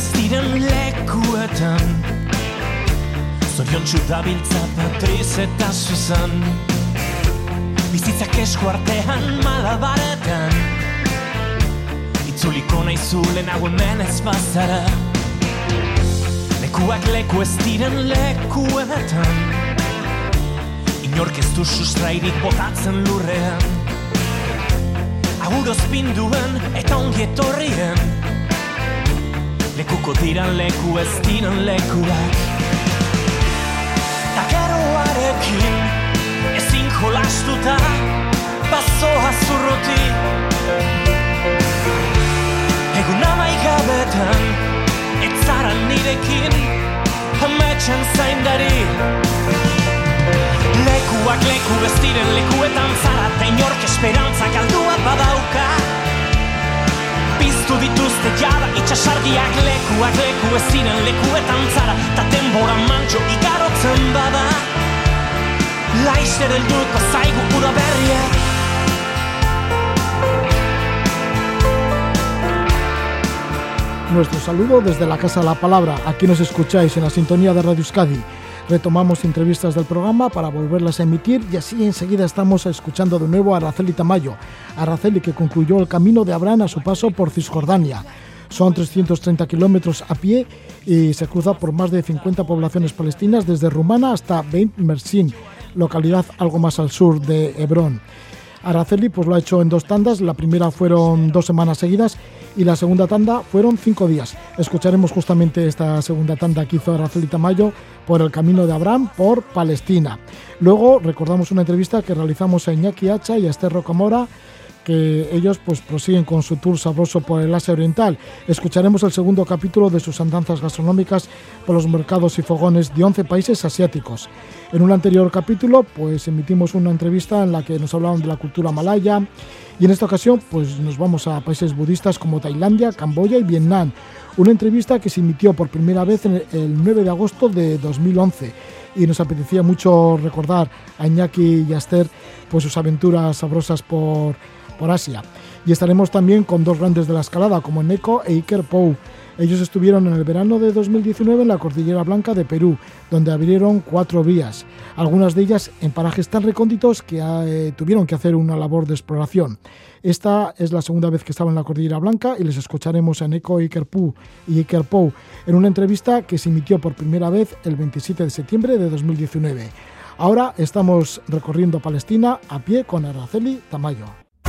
ez diren lekuetan. Zorion txudabiltza Patriz eta Susan Bizitzak esku artean malabaretan. Itzuliko nahi zule nago hemen ez bazara. Lekuak leku ez diren lekuetan. Inork ez du sustrairik botatzen lurrean. Aguroz pinduen eta ongi etorrien Lekuko diran leku ez diren lekuak. Ta geroarekin ezin jolastuta Bazoa zurruti. Egun amaigabetan Ez zara nirekin Ametxan zaindari. Lekuak leku ez diren lekuetan zara Ta inork esperantza galdua badauka Piztu dituzte jada itxasargiak lekuak leku ez diren lekuetan zara Ta denbora mantxo igarotzen bada Laister helduko zaigu udaberriak Nuestro saludo desde la Casa de la Palabra. Aquí nos escucháis en la sintonía de Radio Euskadi. Retomamos entrevistas del programa para volverlas a emitir y así enseguida estamos escuchando de nuevo a Araceli Tamayo. Araceli que concluyó el camino de Abraham a su paso por Cisjordania. Son 330 kilómetros a pie y se cruza por más de 50 poblaciones palestinas desde Rumana hasta Beit Mersin, localidad algo más al sur de Hebrón. Araceli pues lo ha hecho en dos tandas, la primera fueron dos semanas seguidas y la segunda tanda fueron cinco días. Escucharemos justamente esta segunda tanda que hizo Araceli Tamayo por el camino de Abraham por Palestina. Luego recordamos una entrevista que realizamos a Iñaki Hacha y a Esther Rocamora que ellos pues prosiguen con su tour sabroso por el Asia Oriental. Escucharemos el segundo capítulo de sus andanzas gastronómicas por los mercados y fogones de 11 países asiáticos. En un anterior capítulo pues emitimos una entrevista en la que nos hablaban de la cultura malaya y en esta ocasión pues nos vamos a países budistas como Tailandia, Camboya y Vietnam. Una entrevista que se emitió por primera vez el 9 de agosto de 2011 y nos apetecía mucho recordar a Iñaki y a Esther pues sus aventuras sabrosas por por Asia. Y estaremos también con dos grandes de la escalada, como Neko e Iker Pou. Ellos estuvieron en el verano de 2019 en la Cordillera Blanca de Perú, donde abrieron cuatro vías, algunas de ellas en parajes tan recónditos que eh, tuvieron que hacer una labor de exploración. Esta es la segunda vez que estaba en la Cordillera Blanca y les escucharemos a Neko Iker Pou y Iker Pou en una entrevista que se emitió por primera vez el 27 de septiembre de 2019. Ahora estamos recorriendo Palestina a pie con Araceli Tamayo.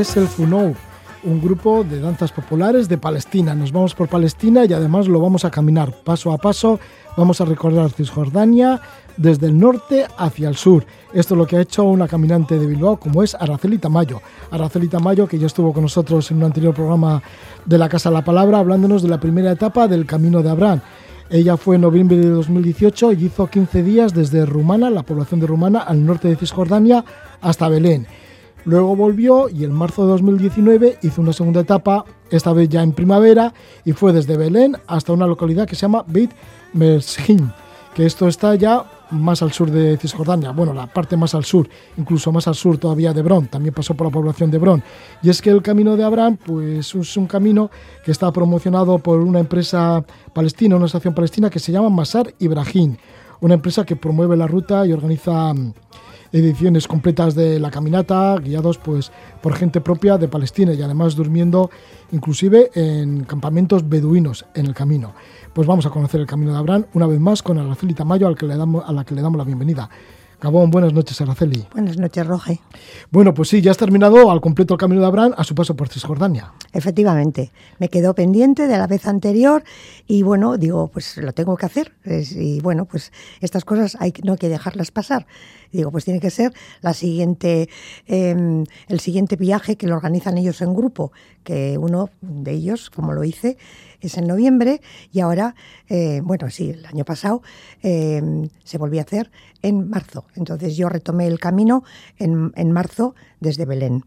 es el FUNOU, un grupo de danzas populares de Palestina. Nos vamos por Palestina y además lo vamos a caminar paso a paso. Vamos a recorrer Cisjordania desde el norte hacia el sur. Esto es lo que ha hecho una caminante de Bilbao como es Araceli Tamayo. Araceli Tamayo, que ya estuvo con nosotros en un anterior programa de la Casa de la Palabra, hablándonos de la primera etapa del Camino de Abraham. Ella fue en noviembre de 2018 y hizo 15 días desde Rumana, la población de Rumana, al norte de Cisjordania, hasta Belén. Luego volvió y en marzo de 2019 hizo una segunda etapa, esta vez ya en primavera, y fue desde Belén hasta una localidad que se llama Beit Mersin, que esto está ya más al sur de Cisjordania, bueno, la parte más al sur, incluso más al sur todavía de Hebrón, también pasó por la población de Hebrón. Y es que el camino de Abraham, pues es un camino que está promocionado por una empresa palestina, una asociación palestina que se llama Masar Ibrahim, una empresa que promueve la ruta y organiza ediciones completas de la caminata, guiados pues por gente propia de Palestina y además durmiendo inclusive en campamentos beduinos en el camino. Pues vamos a conocer el camino de Abraham una vez más con Araceli Tamayo al que le damos, a la que le damos la bienvenida. Gabón, buenas noches, Araceli. Buenas noches, Roge. Bueno, pues sí, ya has terminado al completo el camino de Abraham a su paso por Cisjordania. Efectivamente, me quedó pendiente de la vez anterior y bueno, digo, pues lo tengo que hacer. Y bueno, pues estas cosas hay, no hay que dejarlas pasar. Digo, pues tiene que ser la siguiente, em, el siguiente viaje que lo organizan ellos en grupo, que uno de ellos, como lo hice, es en noviembre y ahora, eh, bueno, sí, el año pasado em, se volvió a hacer en marzo. Entonces yo retomé el camino en, en marzo desde Belén.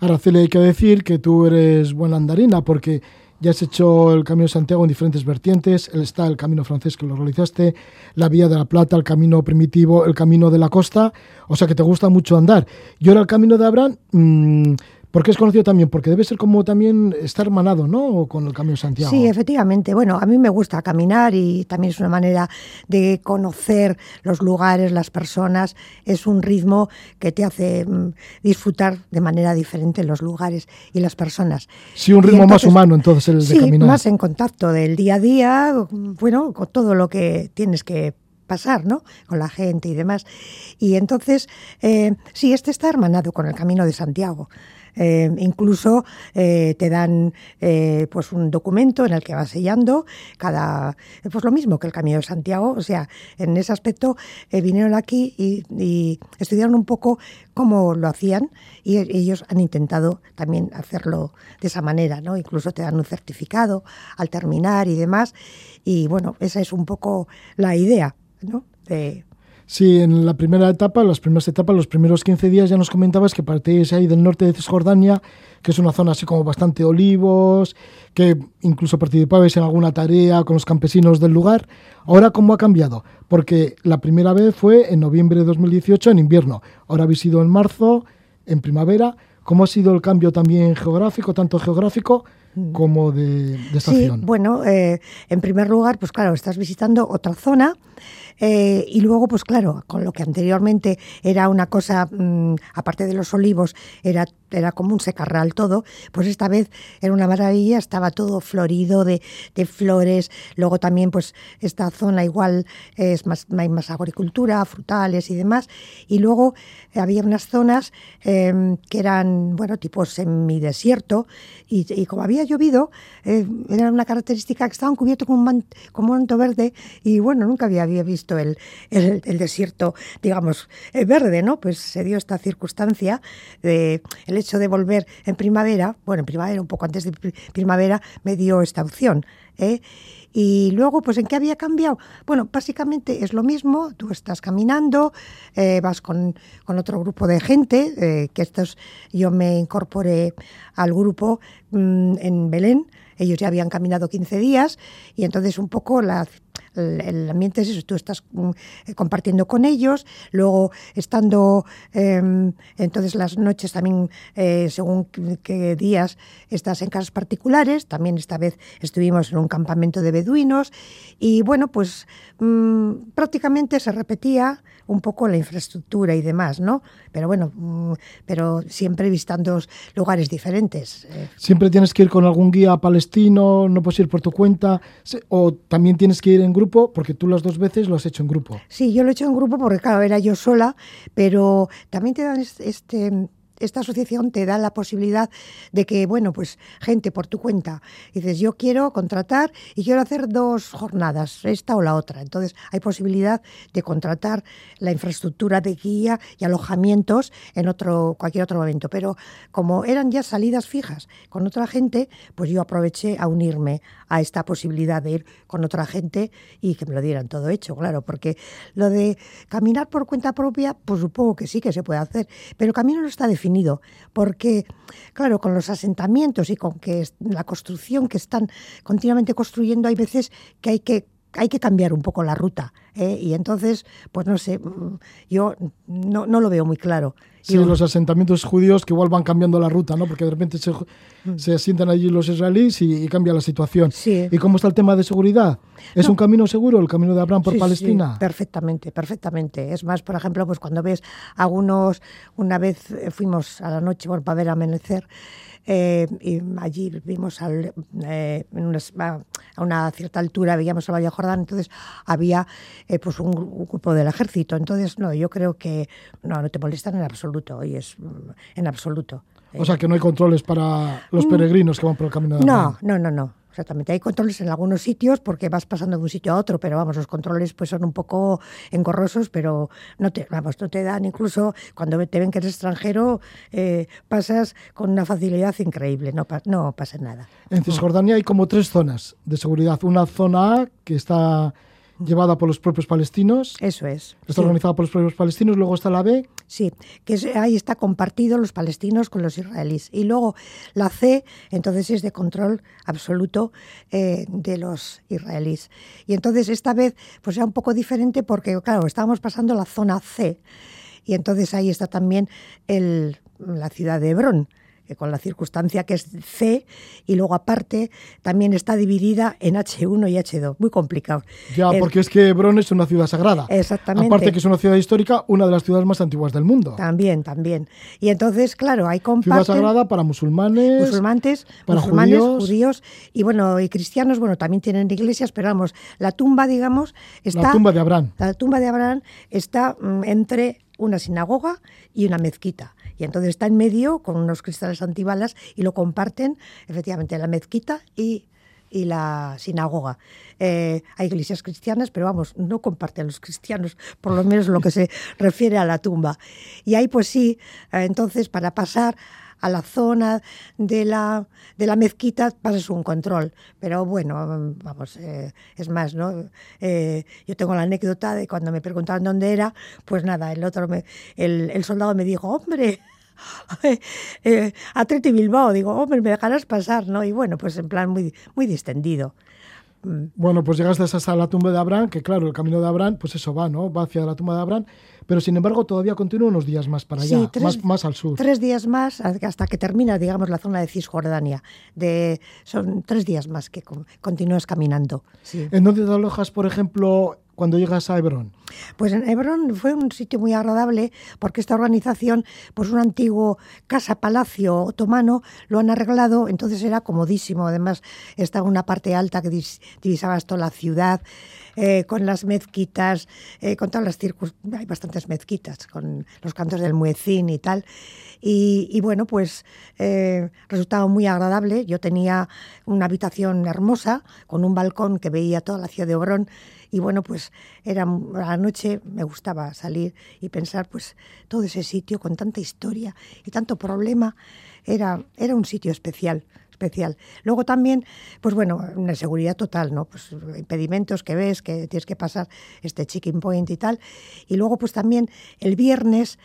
Araceli, hay que decir que tú eres buena andarina porque ya has hecho el Camino de Santiago en diferentes vertientes. Está el Camino francés que lo realizaste, la Vía de la Plata, el Camino primitivo, el Camino de la Costa. O sea que te gusta mucho andar. Y ahora el Camino de Abraham, mmm, porque es conocido también, porque debe ser como también estar hermanado, ¿no? Con el Camino de Santiago. Sí, efectivamente. Bueno, a mí me gusta caminar y también es una manera de conocer los lugares, las personas. Es un ritmo que te hace mm, disfrutar de manera diferente los lugares y las personas. Sí, un ritmo entonces, más humano entonces el de sí, caminar. más en contacto del día a día, bueno, con todo lo que tienes que pasar, ¿no? Con la gente y demás. Y entonces, eh, sí, este está hermanado con el Camino de Santiago. Eh, incluso eh, te dan eh, pues un documento en el que vas sellando cada pues lo mismo que el Camino de Santiago. O sea en ese aspecto vinieron aquí y, y, estudiaron un poco cómo lo hacían y ellos han intentado también hacerlo de esa manera no incluso te dan un certificado al terminar y demás. Y bueno esa es un poco la idea no de Sí, en la primera etapa, las primeras etapas, los primeros 15 días ya nos comentabas que partíais ahí del norte de Cisjordania, que es una zona así como bastante olivos, que incluso participabais en alguna tarea con los campesinos del lugar. Ahora, ¿cómo ha cambiado? Porque la primera vez fue en noviembre de 2018, en invierno. Ahora habéis ido en marzo, en primavera. ¿Cómo ha sido el cambio también geográfico, tanto geográfico como de, de estación? Sí, bueno, eh, en primer lugar, pues claro, estás visitando otra zona eh, y luego, pues claro, con lo que anteriormente era una cosa, mmm, aparte de los olivos, era, era como un secarral todo, pues esta vez era una maravilla, estaba todo florido de, de flores, luego también pues esta zona igual es más, hay más agricultura, frutales y demás, y luego había unas zonas eh, que eran, bueno, tipo semidesierto, y, y como había llovido, eh, era una característica que estaban cubiertos con un, manto, con manto verde, y bueno, nunca había, visto el, el, desierto, digamos, verde, ¿no? Pues se dio esta circunstancia, de, hecho de volver en primavera, bueno, en primavera, un poco antes de primavera, me dio esta opción. ¿eh? Y luego, pues, ¿en qué había cambiado? Bueno, básicamente es lo mismo, tú estás caminando, eh, vas con, con, otro grupo de gente, eh, que estos, yo me incorporé al grupo mmm, en Belén, ellos ya habían caminado 15 días y entonces un poco la, el, ambiente es eso, tú estás mm, compartiendo con ellos, luego estando, eh, entonces las noches también, eh, según qué días, estás en casas particulares, también esta vez estuvimos en un campamento de beduinos y bueno, pues mmm, prácticamente se repetía un poco la infraestructura y demás, ¿no? Pero bueno, mmm, pero siempre visitando lugares diferentes. eh. Siempre tienes que ir con algún guía palestino, no puedes ir por tu cuenta, o también tienes que ir en grupo, porque tú las dos veces lo has hecho en grupo. Sí, yo lo he hecho en grupo porque, claro, era yo sola, pero también te dan este esta asociación te da la posibilidad de que, bueno, pues gente por tu cuenta, dices, yo quiero contratar y quiero hacer dos jornadas, esta o la otra. Entonces hay posibilidad de contratar la infraestructura de guía y alojamientos en otro, cualquier otro momento. Pero como eran ya salidas fijas con otra gente, pues yo aproveché a unirme a esta posibilidad de ir con otra gente y que me lo dieran todo hecho, claro, porque lo de caminar por cuenta propia, pues supongo que sí que se puede hacer, pero el camino no está definido porque, claro, con los asentamientos y con que la construcción que están continuamente construyendo, hay veces que hay que hay que cambiar un poco la ruta. ¿Eh? y entonces, pues no sé, mm, yo no, no lo veo muy claro. Sí, los asentamientos judíos que igual van cambiando la ruta, ¿no? Porque de repente se, mm. se asientan allí los israelíes y, cambia la situación. Sí. ¿Y cómo está el tema de seguridad? ¿Es un camino seguro el camino de Abraham por Palestina? Sí, perfectamente, perfectamente. Es más, por ejemplo, pues cuando ves algunos, una vez fuimos a la noche bueno, para ver amanecer, eh, y allí vimos al, eh, a una cierta altura, veíamos el Valle Jordán, entonces había eh, pues un, grupo del ejército. Entonces, no, yo creo que no, no te molestan en absoluto, y es en absoluto. O sea, que no hay controles para los mm. peregrinos que van por el camino de No, no, no, no. Exactamente, hay controles en algunos sitios porque vas pasando de un sitio a otro, pero vamos, los controles pues son un poco engorrosos, pero no te, vamos, no te dan, incluso cuando te ven que eres extranjero, eh, pasas con una facilidad increíble, no, no pasa nada. En Cisjordania hay como tres zonas de seguridad. Una zona A que está llevada por los propios palestinos. Eso es. Está organizada por los propios palestinos. Luego está la B. Sí, que ahí está compartido los palestinos con los israelíes. Y luego la C, entonces es de control absoluto eh, de los israelíes. Y entonces esta vez pues era un poco diferente porque, claro, estábamos pasando la zona C. Y entonces ahí está también el, la ciudad de Hebrón con la circunstancia que es C, y luego aparte también está dividida en H1 y H2. Muy complicado. Ya, porque es que Hebrón es una ciudad sagrada. Exactamente. Aparte que es una ciudad histórica, una de las ciudades más antiguas del mundo. También, también. Y entonces, claro, hay comparten... Ciudad sagrada para musulmanes, musulmanes, para musulmanes judíos. y bueno, y cristianos, bueno, también tienen iglesias, pero vamos, la tumba, digamos, está... La tumba de Abraham. La tumba de Abraham está mm, entre una sinagoga y una mezquita. Y entonces está en medio con unos cristales antibalas y lo comparten efectivamente la mezquita y, la sinagoga. Eh, hay iglesias cristianas, pero vamos, no comparten los cristianos, por lo menos lo que se refiere a la tumba. Y ahí pues sí, eh, entonces para pasar a la zona de la, de la mezquita pasas un control. Pero bueno, vamos, eh, es más, ¿no? Eh, yo tengo la anécdota de cuando me preguntaban dónde era, pues nada, el otro, el, el soldado me dijo, hombre, eh, Atleti Bilbao, digo, hombre, me dejarás pasar, ¿no? Y bueno, pues en plan muy, muy distendido. Mm. Bueno, pues llegaste hasta la tumba de Abraham, que claro, el camino de Abraham, pues eso va, ¿no? Va hacia la tumba de Abraham, pero sin embargo todavía continúa unos días más para allá, más, más, al sur. Tres días más hasta que termina, digamos, la zona de Cisjordania. De, son tres días más que continúas caminando. ¿En dónde te alojas, por ejemplo, cuando llegas a Hebrón? Pues en Hebrón fue un sitio muy agradable porque esta organización, pues un antiguo casa-palacio otomano, lo han arreglado, entonces era comodísimo. Además, está una parte alta que divisaba toda la ciudad. Eh, con las mezquitas, eh, con todas las circunstancias, hay bastantes mezquitas, con los cantos del muecín y tal. Y, bueno, pues eh, resultaba muy agradable. Yo tenía una habitación hermosa, con un balcón que veía toda la ciudad de Obrón. Y bueno, pues era a la noche me gustaba salir y pensar, pues todo ese sitio con tanta historia y tanto problema, era, era un sitio especial especial. Luego también, pues bueno, una seguridad total, ¿no? Pues impedimentos que ves, que tienes que pasar este checking point y tal. Y luego, pues también el viernes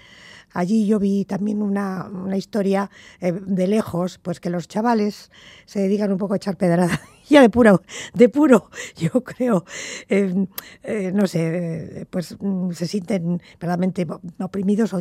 Allí yo vi también una, historia eh, de lejos, pues que los chavales se dedican un poco a echar pedrada. ya de puro, de puro, yo creo, eh, eh, no sé, pues mm, se sienten verdaderamente oprimidos o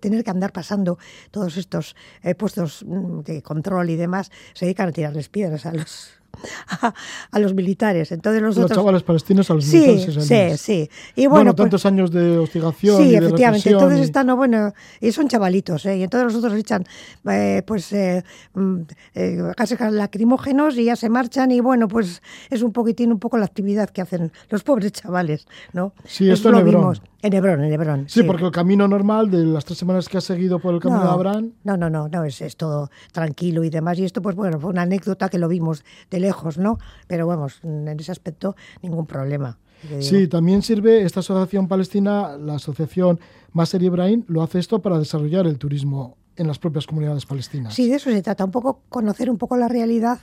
tener que andar pasando todos estos puestos mm, de control y demás, se dedican a tirarles piedras a los a, los militares. Entonces los, los chavales palestinos a los militares Sí, sí. Y bueno, pues tantos años de hostigación. Sí, y efectivamente. entonces están, no, bueno, y son chavalitos, ¿eh? Y entonces los otros echan, eh, pues, eh, mm, eh, lacrimógenos y ya se marchan. Y bueno, pues es un poquitín, un poco la actividad que hacen los pobres chavales, ¿no? Sí, esto, lo vimos. En Hebrón, en Hebrón. Sí, porque el camino normal de las tres semanas que has seguido por el camino de Abraham. No, no, no, no es, es, todo tranquilo y demás. Y esto, pues bueno, fue una anécdota que lo vimos de lejos, ¿no? Pero vamos, en ese aspecto, ningún problema. Sí, también sirve esta asociación palestina, la asociación Maser Ibrahim, lo hace esto para desarrollar el turismo en las propias comunidades palestinas. Sí, de eso se trata, un poco conocer un poco la realidad,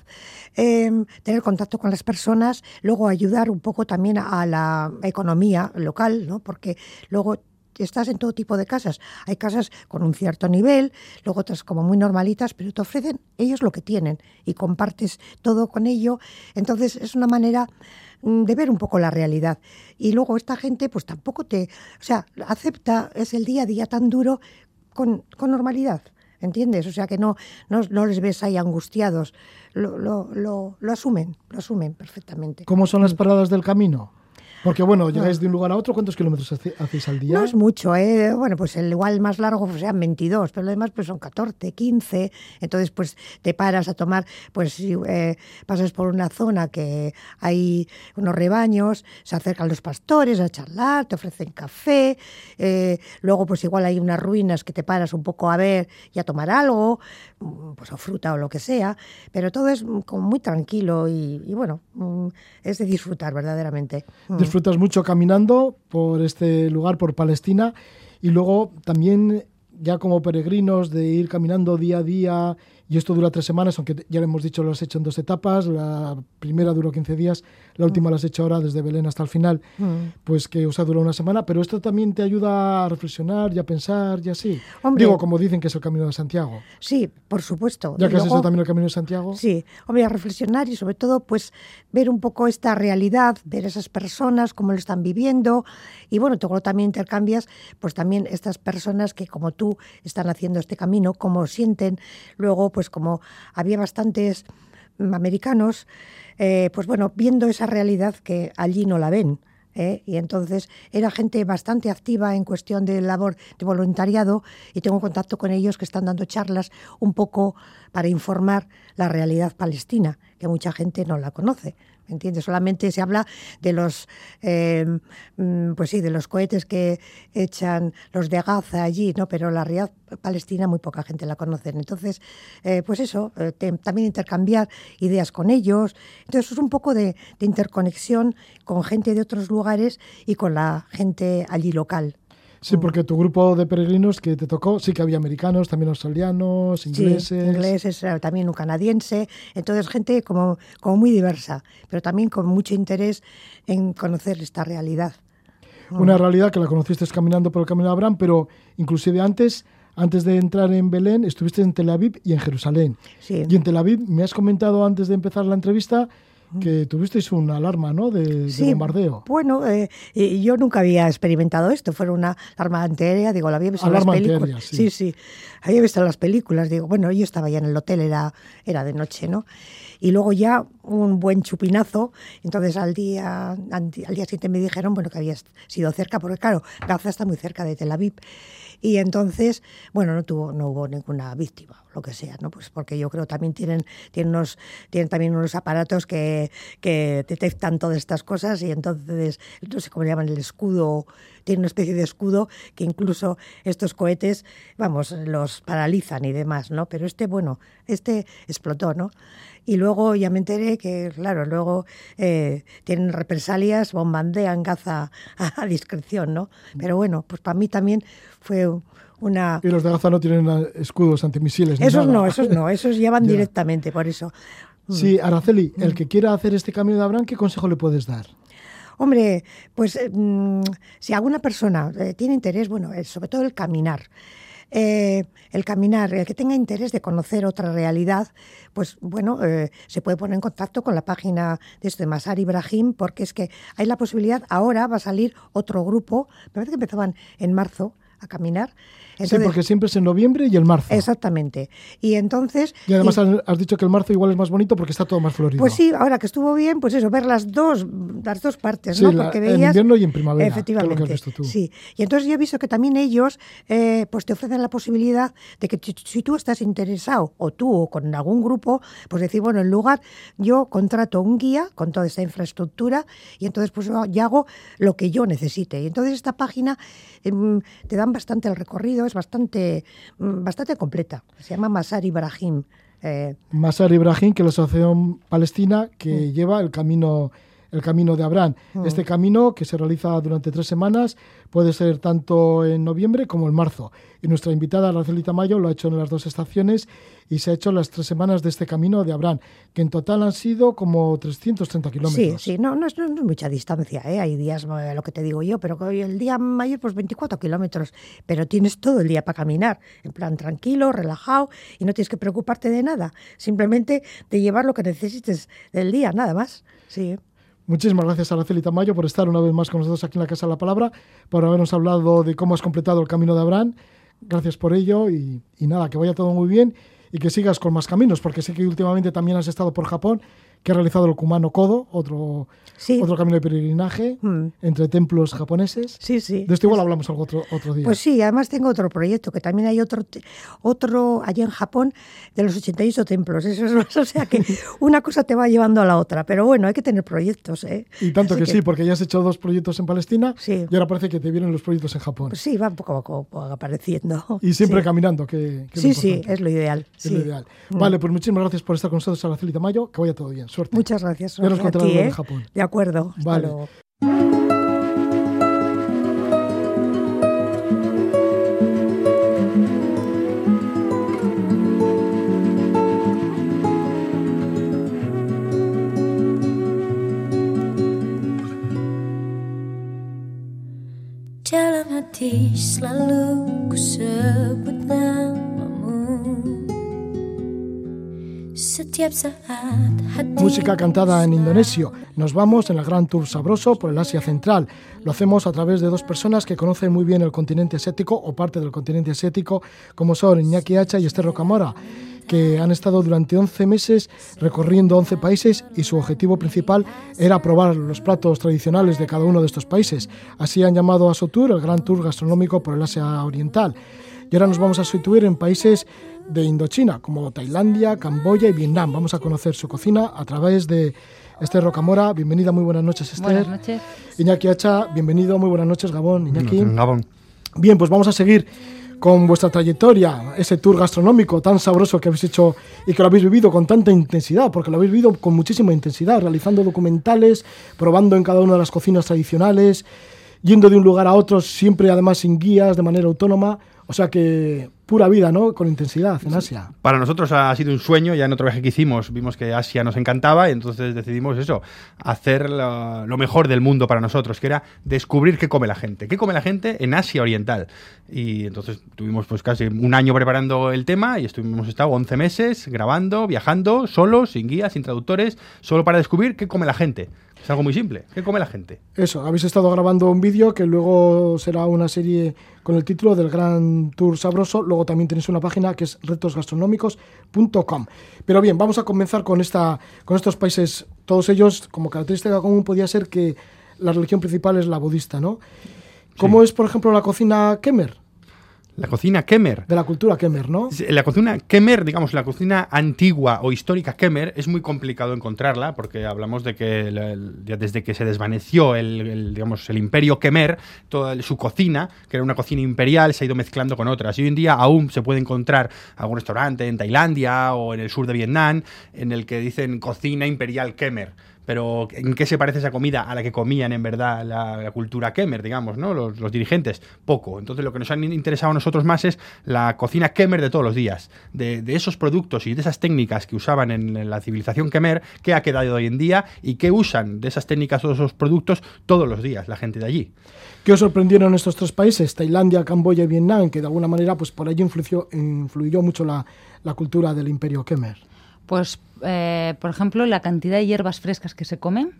em, tener contacto con las personas, luego ayudar un poco también a la economía local, ¿no? porque luego estás en todo tipo de casas. Hay casas con un cierto nivel, luego otras como muy normalitas, pero te ofrecen ellos lo que tienen y compartes todo con ello. Entonces es una manera mm, de ver un poco la realidad. Y luego esta gente pues tampoco te, o sea, acepta, es el día a día tan duro con, con normalidad. ¿Entiendes? O sea que no, no, no les ves ahí angustiados, lo, lo, lo, lo asumen, lo asumen perfectamente. ¿Cómo son las paradas del camino? Porque bueno, llegáis de un lugar a otro, ¿cuántos kilómetros hace- hacéis al día? No es mucho, ¿eh? Bueno, pues el igual más largo pues, sean 22, pero lo demás pues son 14, 15. Entonces, pues te paras a tomar, pues si eh, pasas por una zona que hay unos rebaños, se acercan los pastores a charlar, te ofrecen café. eh, luego, pues igual hay unas ruinas que te paras un poco a ver y a tomar algo, mm, pues o fruta o lo que sea. Pero todo es mm, como muy tranquilo y, y bueno, mm, es de disfrutar verdaderamente. Mm. Disfrutas mucho caminando por este lugar, por Palestina, y luego también ya como peregrinos de ir caminando día a día, y esto dura tres semanas, aunque ya lo hemos dicho, lo has hecho en dos etapas, la primera duró 15 días, la última la has hecho ahora desde Belén hasta el final, Mm. pues que os ha durado una semana, pero esto también te ayuda a reflexionar y a pensar y así. Hombre. Digo, como dicen que es el Camino de Santiago. Sí, por supuesto. Ya que has luego- hecho también el Camino de Santiago. Sí, hombre, a reflexionar y sobre todo, pues, ver un poco esta realidad, ver esas personas, cómo lo están viviendo. Y bueno, tú también intercambias, pues también estas personas que como tú están haciendo este camino, cómo sienten. Luego, pues como había bastantes mm, americanos, eh, pues bueno, viendo esa realidad que allí no la ven. ¿eh? Y entonces era gente bastante activa en cuestión de labor de voluntariado y tengo contacto con ellos que están dando charlas un poco para informar la realidad palestina, que mucha gente no la conoce. ¿Me. Solamente se habla de los, eh, mm, pues sí, de los cohetes que echan los de Gaza allí, ¿no? Pero la realidad palestina muy poca gente la conoce. Entonces, eh, pues eso, eh, también intercambiar ideas con ellos. Entonces, es un poco de interconexión con gente de otros lugares y con la gente allí local. Sí, porque tu grupo de peregrinos que te tocó, sí que había americanos, también australianos, ingleses. Sí, ingleses, eh, también un canadiense. Entonces, gente como, como muy diversa, pero también con mucho interés en conocer esta realidad. Una realidad que la conociste caminando por el Camino de Abraham, pero inclusive antes, antes de entrar en Belén, estuviste en Tel Aviv y en Jerusalén. Sí. Y en Tel Aviv me has comentado antes de empezar la entrevista que tuvisteis una alarma, ¿no? De, bombardeo. Bueno, eh, y yo nunca había experimentado esto. Fue una alarma antiaérea, digo, la había visto en las películas. antiaérea, sí. sí, sí. Había visto las películas. Digo, bueno, yo estaba ya en el hotel, era, era de noche, ¿no? Y luego ya un buen chupinazo. Entonces al día, al día siguiente me dijeron, bueno, que había sido cerca, porque claro, Gaza está muy cerca de Tel Aviv. Y entonces, bueno, no tuvo, no hubo ninguna víctima, lo que sea, ¿no? Pues porque yo creo también tienen, tienen unos, tienen también unos aparatos que, que detectan todas estas cosas y entonces, no sé cómo le llaman el escudo, tiene una especie de escudo que incluso estos cohetes, vamos, los paralizan y demás, ¿no? Pero este, bueno, este explotó, ¿no? Y luego ya me enteré que, claro, luego eh, tienen represalias, bombardean Gaza a, a discreción, ¿no? Pero bueno, pues para mí también fue una... Y los de Gaza no tienen eh, escudos antimisiles. ni Esos nada. no, esos no, esos llevan Ya. directamente, por eso. Sí, Araceli, el que quiera hacer este Camino de Abraham, ¿qué consejo le puedes dar? Hombre, pues eh, mm, si alguna persona eh, tiene interés, bueno, eh, sobre todo el caminar, eh, el caminar, el que tenga interés de conocer otra realidad, pues bueno, eh, se puede poner en contacto con la página de esto de Masar Ibrahim, porque es que hay la posibilidad, ahora va a salir otro grupo, me parece que empezaban en marzo a caminar. Sí, porque siempre es en noviembre y el marzo. Exactamente. Y entonces... Y además y- has- dicho que el marzo igual es más bonito porque está todo más florido. Pues sí, ahora que estuvo bien, pues eso, ver las dos, las dos partes, Sí, ¿no? la- Porque en veías. invierno y en primavera, que es lo que has Efectivamente. visto tú. Sí. Y entonces yo he visto que también ellos, eh, pues te ofrecen la posibilidad de que si, tú estás interesado, o tú o con algún grupo, pues decir, bueno, en lugar, yo contrato un guía con toda esta infraestructura y entonces pues yo ya hago lo que yo necesite. Y entonces esta página em, te dan bastante el recorrido, es bastante, mm, bastante completa. Se llama Masar Ibrahim. Eh, Masar Ibrahim, que es la Asociación Palestina que lleva el camino el Camino de Abraham. Mm. Este camino, que se realiza durante tres semanas, puede ser tanto en noviembre como en marzo. Y nuestra invitada, Racelita Mayo, lo ha hecho en las dos estaciones y se ha hecho las tres semanas de este Camino de Abraham, que en total han sido como 330 Sí, kilómetros. sí, no, no, es, no es mucha distancia, ¿eh? hay días, eh, lo que te digo yo, pero el día mayor pues 24 kilómetros, pero tienes todo el día para caminar, en plan tranquilo, relajado y no tienes que preocuparte de nada, simplemente de llevar lo que necesites del día, nada más. Sí. Muchísimas gracias, Araceli Tamayo, por estar una vez más con nosotros aquí en la Casa de la Palabra, por habernos hablado de cómo has completado el camino de Abraham. Gracias por ello y, y nada, que vaya todo muy bien y que sigas con más caminos, porque sé que últimamente también has estado por Japón, que has realizado el Kumano Kodo, otro, Sí. otro camino de peregrinaje Mm. entre templos japoneses. sí, sí. De esto igual hablamos algo otro, otro día. Pues sí, además tengo otro proyecto, que también hay otro, otro allá en Japón de los 88 templos. Eso es más, o sea que una cosa te va llevando a la otra. Pero bueno, hay que tener proyectos, ¿eh? y tanto que, sí, porque ya has hecho dos proyectos en Palestina Sí. y ahora parece que te vienen los proyectos en Japón. Pues sí, va poco a poco apareciendo. y siempre Sí. caminando, que, que es Sí, sí, es lo ideal. Es sí. lo ideal. Mm. Vale, pues muchísimas gracias por estar con nosotros, Araceli Tamayo. Que vaya todo bien. Suerte. Muchas gracias. Ti, ¿eh? Japón. De acuerdo. Hasta Vale. luego. Dalam hati selalu ku sebut namamu Setiap saat hati Música cantada en indonesio. Nos vamos en la Gran Tour Sabroso por el Asia Central. Lo hacemos a través de dos personas que conocen muy bien el continente asiático o parte del continente asiático, como son Iñaki Hacha y Esther Rocamora, que han estado durante 11 meses recorriendo 11 países y su objetivo principal era probar los platos tradicionales de cada uno de estos países. Así han llamado a su tour el Gran Tour Gastronómico por el Asia Oriental. Y ahora nos vamos a situar en países de Indochina, como Tailandia, Camboya y Vietnam. Vamos a conocer su cocina a través de Esther Rocamora. Bienvenida, muy buenas noches, Esther. Buenas noches. Iñaki Hacha, bienvenido, muy buenas noches, Gabón. Iñaki. Gabón. Bien, pues vamos a seguir con vuestra trayectoria, ese tour gastronómico tan sabroso que habéis hecho y que lo habéis vivido con tanta intensidad, porque lo habéis vivido con muchísima intensidad, realizando documentales, probando en cada una de las cocinas tradicionales, yendo de un lugar a otro, siempre además sin guías, de manera autónoma. O sea que pura vida, ¿no? Con intensidad en Asia. Para nosotros ha sido un sueño, ya en otro viaje que hicimos vimos que Asia nos encantaba y entonces decidimos eso, hacer lo, lo mejor del mundo para nosotros, que era descubrir qué come la gente, qué come la gente en Asia Oriental. Y entonces tuvimos pues casi un año preparando el tema y estuvimos estado 11 meses grabando, viajando, solos, sin guías, sin traductores, solo para descubrir qué come la gente. Es algo muy simple, ¿qué come la gente? Eso, habéis estado grabando un vídeo que luego será una serie con el título del Gran Tour Sabroso. Luego también tenéis una página que es retosgastronómicos.com. Pero bien, vamos a comenzar con, esta, con estos países, todos ellos, como característica común podía ser que la religión principal es la budista, ¿no? ¿Cómo es, por ejemplo, la cocina Kemer? La cocina Kemer. De la cultura Kemer, ¿no? La cocina Kemer, digamos, la cocina antigua o histórica Kemer, es muy complicado encontrarla porque hablamos de que la- el- ya desde que se desvaneció el, el, digamos, el imperio Kemer, toda su cocina, que era una cocina imperial, se ha ido mezclando con otras. Y hoy en día aún se puede encontrar algún restaurante en Tailandia o en el sur de Vietnam en el que dicen cocina imperial Kemer. Pero ¿en qué se parece esa comida a la que comían en verdad la, cultura Kemer, digamos, ¿no? Los, dirigentes? Poco. Entonces lo que nos han interesado a nosotros más es la cocina Kemer de todos los días. De, esos productos y de esas técnicas que usaban en, la civilización Kemer, qué ha quedado hoy en día y qué usan de esas técnicas o esos productos todos los días la gente de allí. ¿Qué os sorprendieron estos tres países, Tailandia, Camboya y Vietnam, que de alguna manera pues por allí influyó, mucho la, la cultura del imperio Kemer? Pues, eh, por ejemplo, la cantidad de hierbas frescas que se comen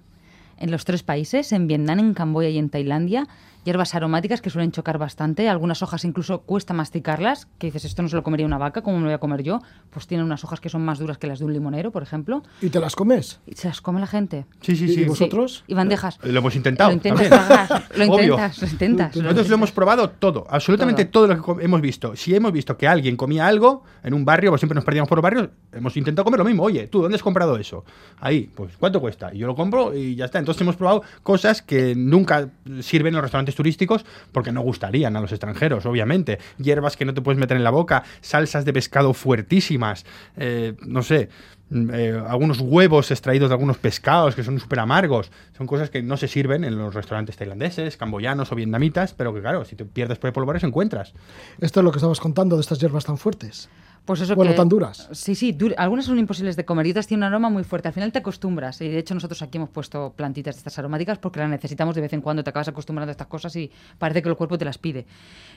en los tres países, en Vietnam, en Camboya y en Tailandia, hierbas aromáticas que suelen chocar bastante, algunas hojas incluso cuesta masticarlas, que dices, esto no se lo comería una vaca, ¿cómo me lo voy a comer yo? Pues tienen unas hojas que son más duras que las de un limonero, por ejemplo, ¿Y te las comes? y se las come la gente. Sí, sí, ¿Y- sí. y vosotros? Y bandejas. Lo hemos intentado. Lo intentas tragar, lo intentas, lo intentas. Nosotros lo intentas. hemos probado todo, absolutamente todo, Todo. lo que hemos visto. Si hemos visto que alguien comía algo en un barrio, pues siempre nos perdíamos por los barrios, hemos intentado comer lo mismo. Oye, ¿tú dónde has comprado eso? Ahí, pues ¿cuánto cuesta? Y yo lo compro y ya está. Entonces hemos probado cosas que nunca sirven en los restaurantes turísticos porque no gustarían a los extranjeros, obviamente. Hierbas que no te puedes meter en la boca, salsas de pescado fuertísimas, eh, no sé. mm, eh, algunos huevos extraídos de algunos pescados que son súper amargos. Son cosas que no se sirven en los restaurantes tailandeses, camboyanos o vietnamitas, pero que claro, si te pierdes por el polvores encuentras. Esto es lo que estabas contando de estas hierbas tan fuertes. Pues eso Bueno, que- tan duras. Sí, sí, dur- algunas son imposibles de comer y otras tienen un aroma muy fuerte. Al final te acostumbras. Y de hecho nosotros aquí hemos puesto plantitas de estas aromáticas porque las necesitamos de vez en cuando. Te acabas acostumbrando a estas cosas y parece que el cuerpo te las pide.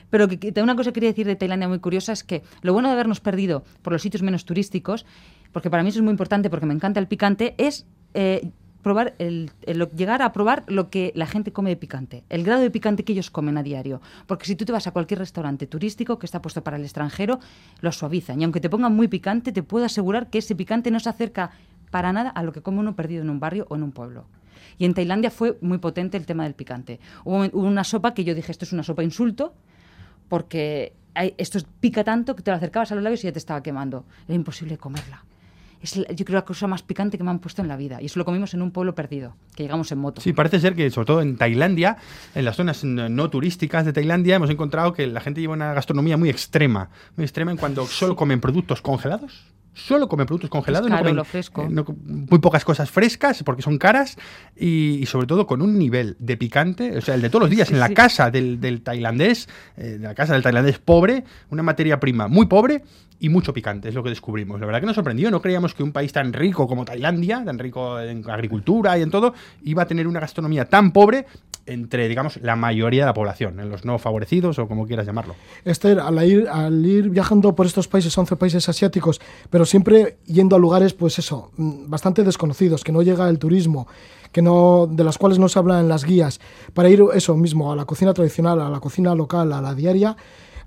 Pero que, que- una cosa que quería decir de Tailandia muy curiosa es que lo bueno de habernos perdido por los sitios menos turísticos, porque para mí eso es muy importante porque me encanta el picante, es... eh, probar el, llegar a probar lo que la gente come de picante, el grado de picante que ellos comen a diario. Porque si tú te vas a cualquier restaurante turístico que está puesto para el extranjero, lo suavizan. Y aunque te pongan muy picante, te puedo asegurar que ese picante no se acerca para nada a lo que come uno perdido en un barrio o en un pueblo. Y en Tailandia fue muy potente el tema del picante. Hubo, una sopa que yo dije, esto es una sopa insulto, porque esto es- pica tanto que te lo acercabas a los labios y ya te estaba quemando. Era imposible comerla. Es, la- yo creo la cosa más picante que me han puesto en la vida. Y eso lo comimos en un pueblo perdido, que llegamos en moto. Sí, parece ser que sobre todo en Tailandia, en las zonas no turísticas de Tailandia, hemos encontrado que la gente lleva una gastronomía muy extrema, muy extrema en cuando solo comen productos congelados. Solo comen productos congelados, no caro comen, lo fresco. eh, no muy pocas cosas frescas porque son caras y, y sobre todo con un nivel de picante, o sea, el de todos los días Sí, en la sí. casa del, del tailandés, eh, la casa del tailandés pobre, una materia prima muy pobre y mucho picante, es lo que descubrimos. La verdad que nos sorprendió, no creíamos que un país tan rico como Tailandia, tan rico en agricultura y en todo, iba a tener una gastronomía tan pobre entre, digamos, la mayoría de la población, en los no favorecidos o como quieras llamarlo. Esther, al ir, al ir viajando por estos países, 11 países asiáticos, pero siempre yendo a lugares, pues eso, mm, bastante desconocidos, que no llega el turismo, que no, de las cuales no se habla en las guías, para ir eso mismo, a la cocina tradicional, a la cocina local, a la diaria,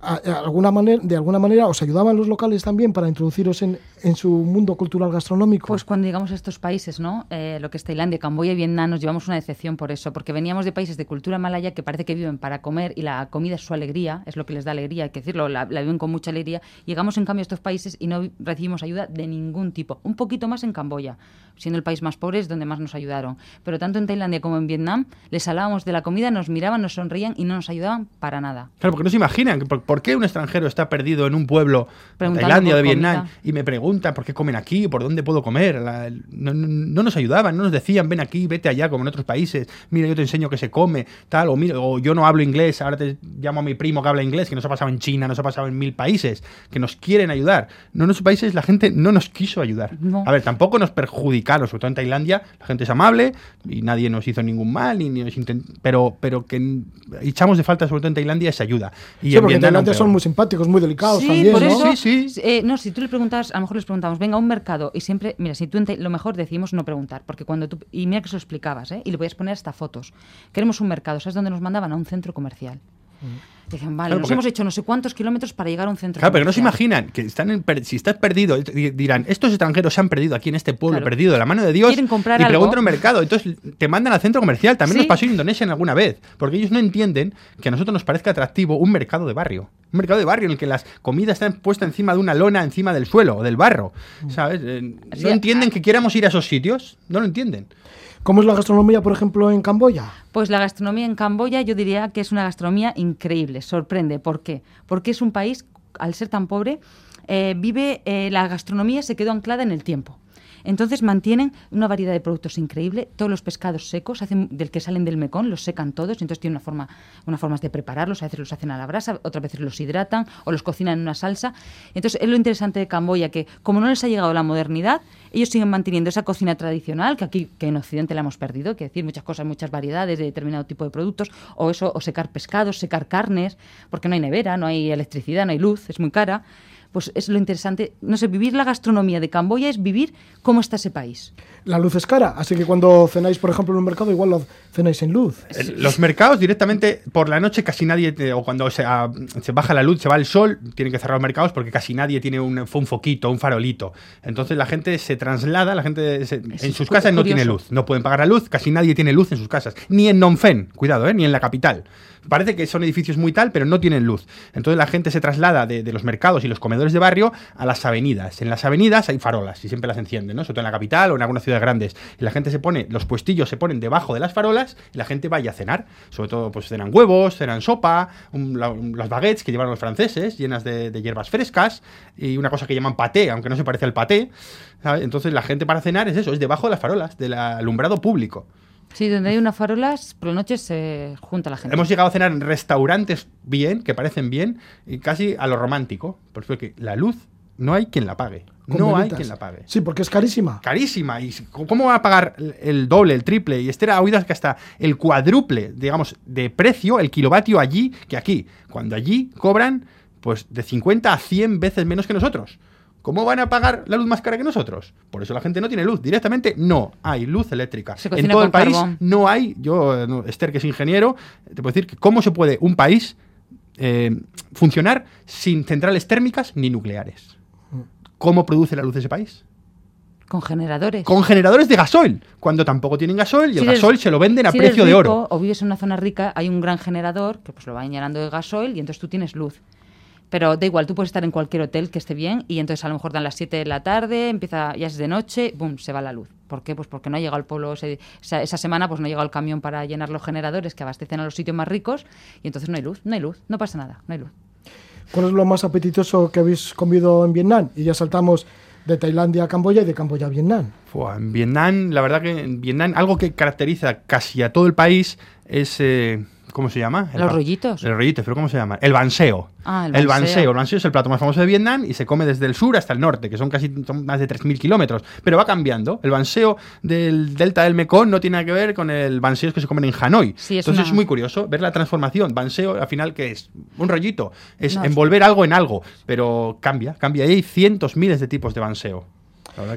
a- a alguna manera, de alguna manera, ¿os ayudaban los locales también para introduciros en, en su mundo cultural gastronómico? Pues cuando llegamos a estos países, ¿no? Eh, lo que es Tailandia, Camboya y Vietnam, nos llevamos una decepción por eso, porque veníamos de países de cultura malaya que parece que viven para comer y la comida es su alegría, es lo que les da alegría, hay que decirlo, la, la viven con mucha alegría. Llegamos en cambio a estos países y no recibimos ayuda de ningún tipo. Un poquito más en Camboya, siendo el país más pobre es donde más nos ayudaron. Pero tanto en Tailandia como en Vietnam les hablábamos de la comida, nos miraban, nos sonreían y no nos ayudaban para nada. Claro, porque no se imaginan que por, por qué un extranjero está perdido en un pueblo de Tailandia o de Vietnam comida. y me pregunta por qué comen aquí, por dónde puedo comer. La- no, no- no nos ayudaban, no nos decían ven aquí, vete allá, como en otros países. Mira, yo te enseño que se come, tal, o mira, o yo no hablo inglés, ahora te llamo a mi primo que habla inglés, que nos ha pasado en China, nos ha pasado en mil países, que nos quieren ayudar. No en esos países la gente no nos quiso ayudar. No. A ver, tampoco nos perjudicaron, sobre todo en Tailandia, la gente es amable y nadie nos hizo ningún mal, ni, ni nos intent- pero, pero que echamos de falta, sobre todo en Tailandia, esa ayuda. Y sí, en Vietnam Son muy simpáticos, muy delicados Sí, también, por ¿no? eso. Sí, sí. eh, no, si tú le preguntas, a lo mejor les preguntamos, venga, a un mercado, y siempre, mira, si tú lo mejor decimos no preguntar, porque cuando tú, y mira que se lo explicabas, ¿eh? y le podías poner hasta fotos. Queremos un mercado, ¿sabes dónde nos mandaban? A un centro comercial. Dicen, vale, Claro, nos porque- hemos hecho no sé cuántos kilómetros para llegar a un centro Claro, pero no se imaginan que están en per- si estás perdido, di- dirán, estos extranjeros se han perdido aquí en este pueblo, Claro. perdido de la mano de Dios, Quieren comprar y preguntan un mercado. Entonces te mandan al centro comercial. También Sí. nos pasó en Indonesia en alguna vez, porque ellos no entienden que a nosotros nos parezca atractivo un mercado de barrio. Un mercado de barrio en el que las comidas están puestas encima de una lona, encima del suelo o del barro. ¿Sabes? Eh, no entienden ah. que quieramos ir a esos sitios. No lo entienden. ¿Cómo es la gastronomía, por ejemplo, en Camboya? Pues la gastronomía en Camboya yo diría que es una gastronomía increíble, sorprende. ¿Por qué? Porque es un país, al ser tan pobre, eh, vive, eh, la gastronomía se quedó anclada en el tiempo. Entonces mantienen una variedad de productos increíble. Todos los pescados secos hacen del que salen del mecón los secan todos. Entonces tienen una forma, unas formas de prepararlos. A veces los hacen a la brasa, otras veces los hidratan o los cocinan en una salsa. Entonces es lo interesante de Camboya que como no les ha llegado la modernidad, ellos siguen manteniendo esa cocina tradicional que aquí que en Occidente la hemos perdido, que decir muchas cosas, muchas variedades de determinado tipo de productos o eso o secar pescados, secar carnes, porque no hay nevera, no hay electricidad, no hay luz, es muy cara pues es lo interesante. No sé, vivir la gastronomía de Camboya es vivir cómo está ese país. La luz es cara, así que cuando cenáis, por ejemplo, en un mercado, igual lo cenáis sin luz. Los mercados directamente por la noche casi nadie, te- o cuando se, ah, se baja la luz, se va el sol, tienen que cerrar los mercados porque casi nadie tiene un, un foquito, un farolito. Entonces la gente se traslada, la gente se- en sus casas no tiene curioso. luz, no pueden pagar la luz, casi nadie tiene luz en sus casas, ni en Nonfen, cuidado, ¿eh? ni en la capital. Parece que son edificios muy tal, pero no tienen luz. Entonces la gente se traslada de, de los mercados y los comedores de barrio a las avenidas. En las avenidas hay farolas y siempre las encienden, ¿no? Sobre todo en la capital o en algunas ciudades grandes. Y la gente se pone, los puestillos se ponen debajo de las farolas y la gente vaya a cenar. Sobre todo, pues cenan huevos, cenan sopa, un- la- un- las baguettes que llevan los franceses, llenas de, de hierbas frescas y una cosa que llaman paté, aunque no se parece al paté. ¿sabes? Entonces la gente para cenar es eso, es debajo de las farolas, del alumbrado público. Sí, donde hay unas farolas, por la noche se junta la gente. Hemos llegado a cenar en restaurantes bien, que parecen bien, y casi a lo romántico. Por eso que la luz no hay quien la pague. No hay quien la pague. Sí, porque es carísima. Carísima. ¿Y cómo va a pagar el- doble, el triple? Y este era oídas que hasta el cuádruple, digamos, de precio, el kilovatio allí que aquí. Cuando allí cobran, pues, de 50 a 100 veces menos que nosotros. ¿Cómo van a pagar la luz más cara que nosotros? Por eso la gente no tiene luz. Directamente no hay luz eléctrica. Se En todo el país carbón. no hay. Yo, no, Esther, que es ingeniero, te puedo decir que cómo se puede un país eh, funcionar sin centrales térmicas ni nucleares. ¿Cómo produce la luz ese país? Con generadores. Con generadores de gasoil, cuando tampoco tienen gasoil y Si el eres- gasoil se lo venden a si eres precio de oro. O vives en una zona rica, hay un gran generador que pues lo va llenando de gasoil y entonces tú tienes luz. Pero da igual, tú puedes estar en cualquier hotel que esté bien y entonces a lo mejor dan las 7 de la tarde, empieza ya es de noche, boom, se va la luz. ¿Por qué? Pues porque no ha llegado el pueblo esa, esa semana, pues no ha llegado el camión para llenar los generadores que abastecen a los sitios más ricos y entonces no hay luz, no hay luz, no pasa nada, no hay luz. ¿Cuál es lo más apetitoso que habéis comido en Vietnam? Y ya saltamos de Tailandia a Camboya y de Camboya a Vietnam. En Vietnam, la verdad que en Vietnam algo que caracteriza casi a todo el país es... eh, ¿Cómo se llama? El Los rollitos. El rollito, pero ¿cómo se llama? El banseo. Ah, el el banseo. El banseo es el plato más famoso de Vietnam y se come desde el sur hasta el norte, que son casi son más de 3.000 kilómetros. Pero va cambiando. El banseo del delta del Mekong no tiene nada que ver con el banseo que se comen en Hanoi. Sí, es Entonces una- es muy curioso ver la transformación. Banseo, al final, ¿qué es? Un rollito. Es No, es- envolver algo en algo. Pero cambia, cambia. Y hay cientos, miles de tipos de banseo.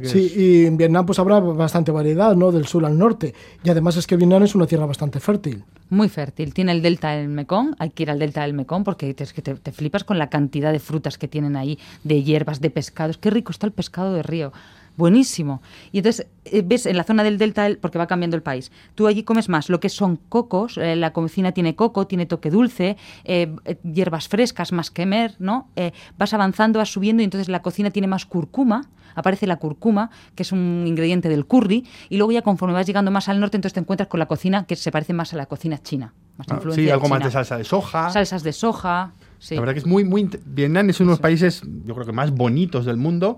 Que Sí, es- y en Vietnam pues habrá bastante variedad, ¿no? Del sur al norte. Y además es que Vietnam es una tierra bastante fértil. Muy fértil. Tiene el delta del Mekong. Hay que ir al delta del Mekong porque te, te flipas con la cantidad de frutas que tienen ahí, de hierbas, de pescados. Qué rico está el pescado de río. Buenísimo. Y entonces, eh, ves, en la zona del delta, del- porque va cambiando el país, tú allí comes más lo que son cocos, eh, la cocina tiene coco, tiene toque dulce, eh, hierbas frescas, más quemer, ¿no? Eh, vas avanzando, vas subiendo y entonces la cocina tiene más curcuma, aparece la curcuma, que es un ingrediente del curry, y luego ya conforme vas llegando más al norte, entonces te encuentras con la cocina que se parece más a la cocina china. Más Ah, sí, de algo más de salsa de soja. Salsas de soja. Sí. La verdad que es muy, muy. Vietnam es uno de los países, yo creo que más bonitos del mundo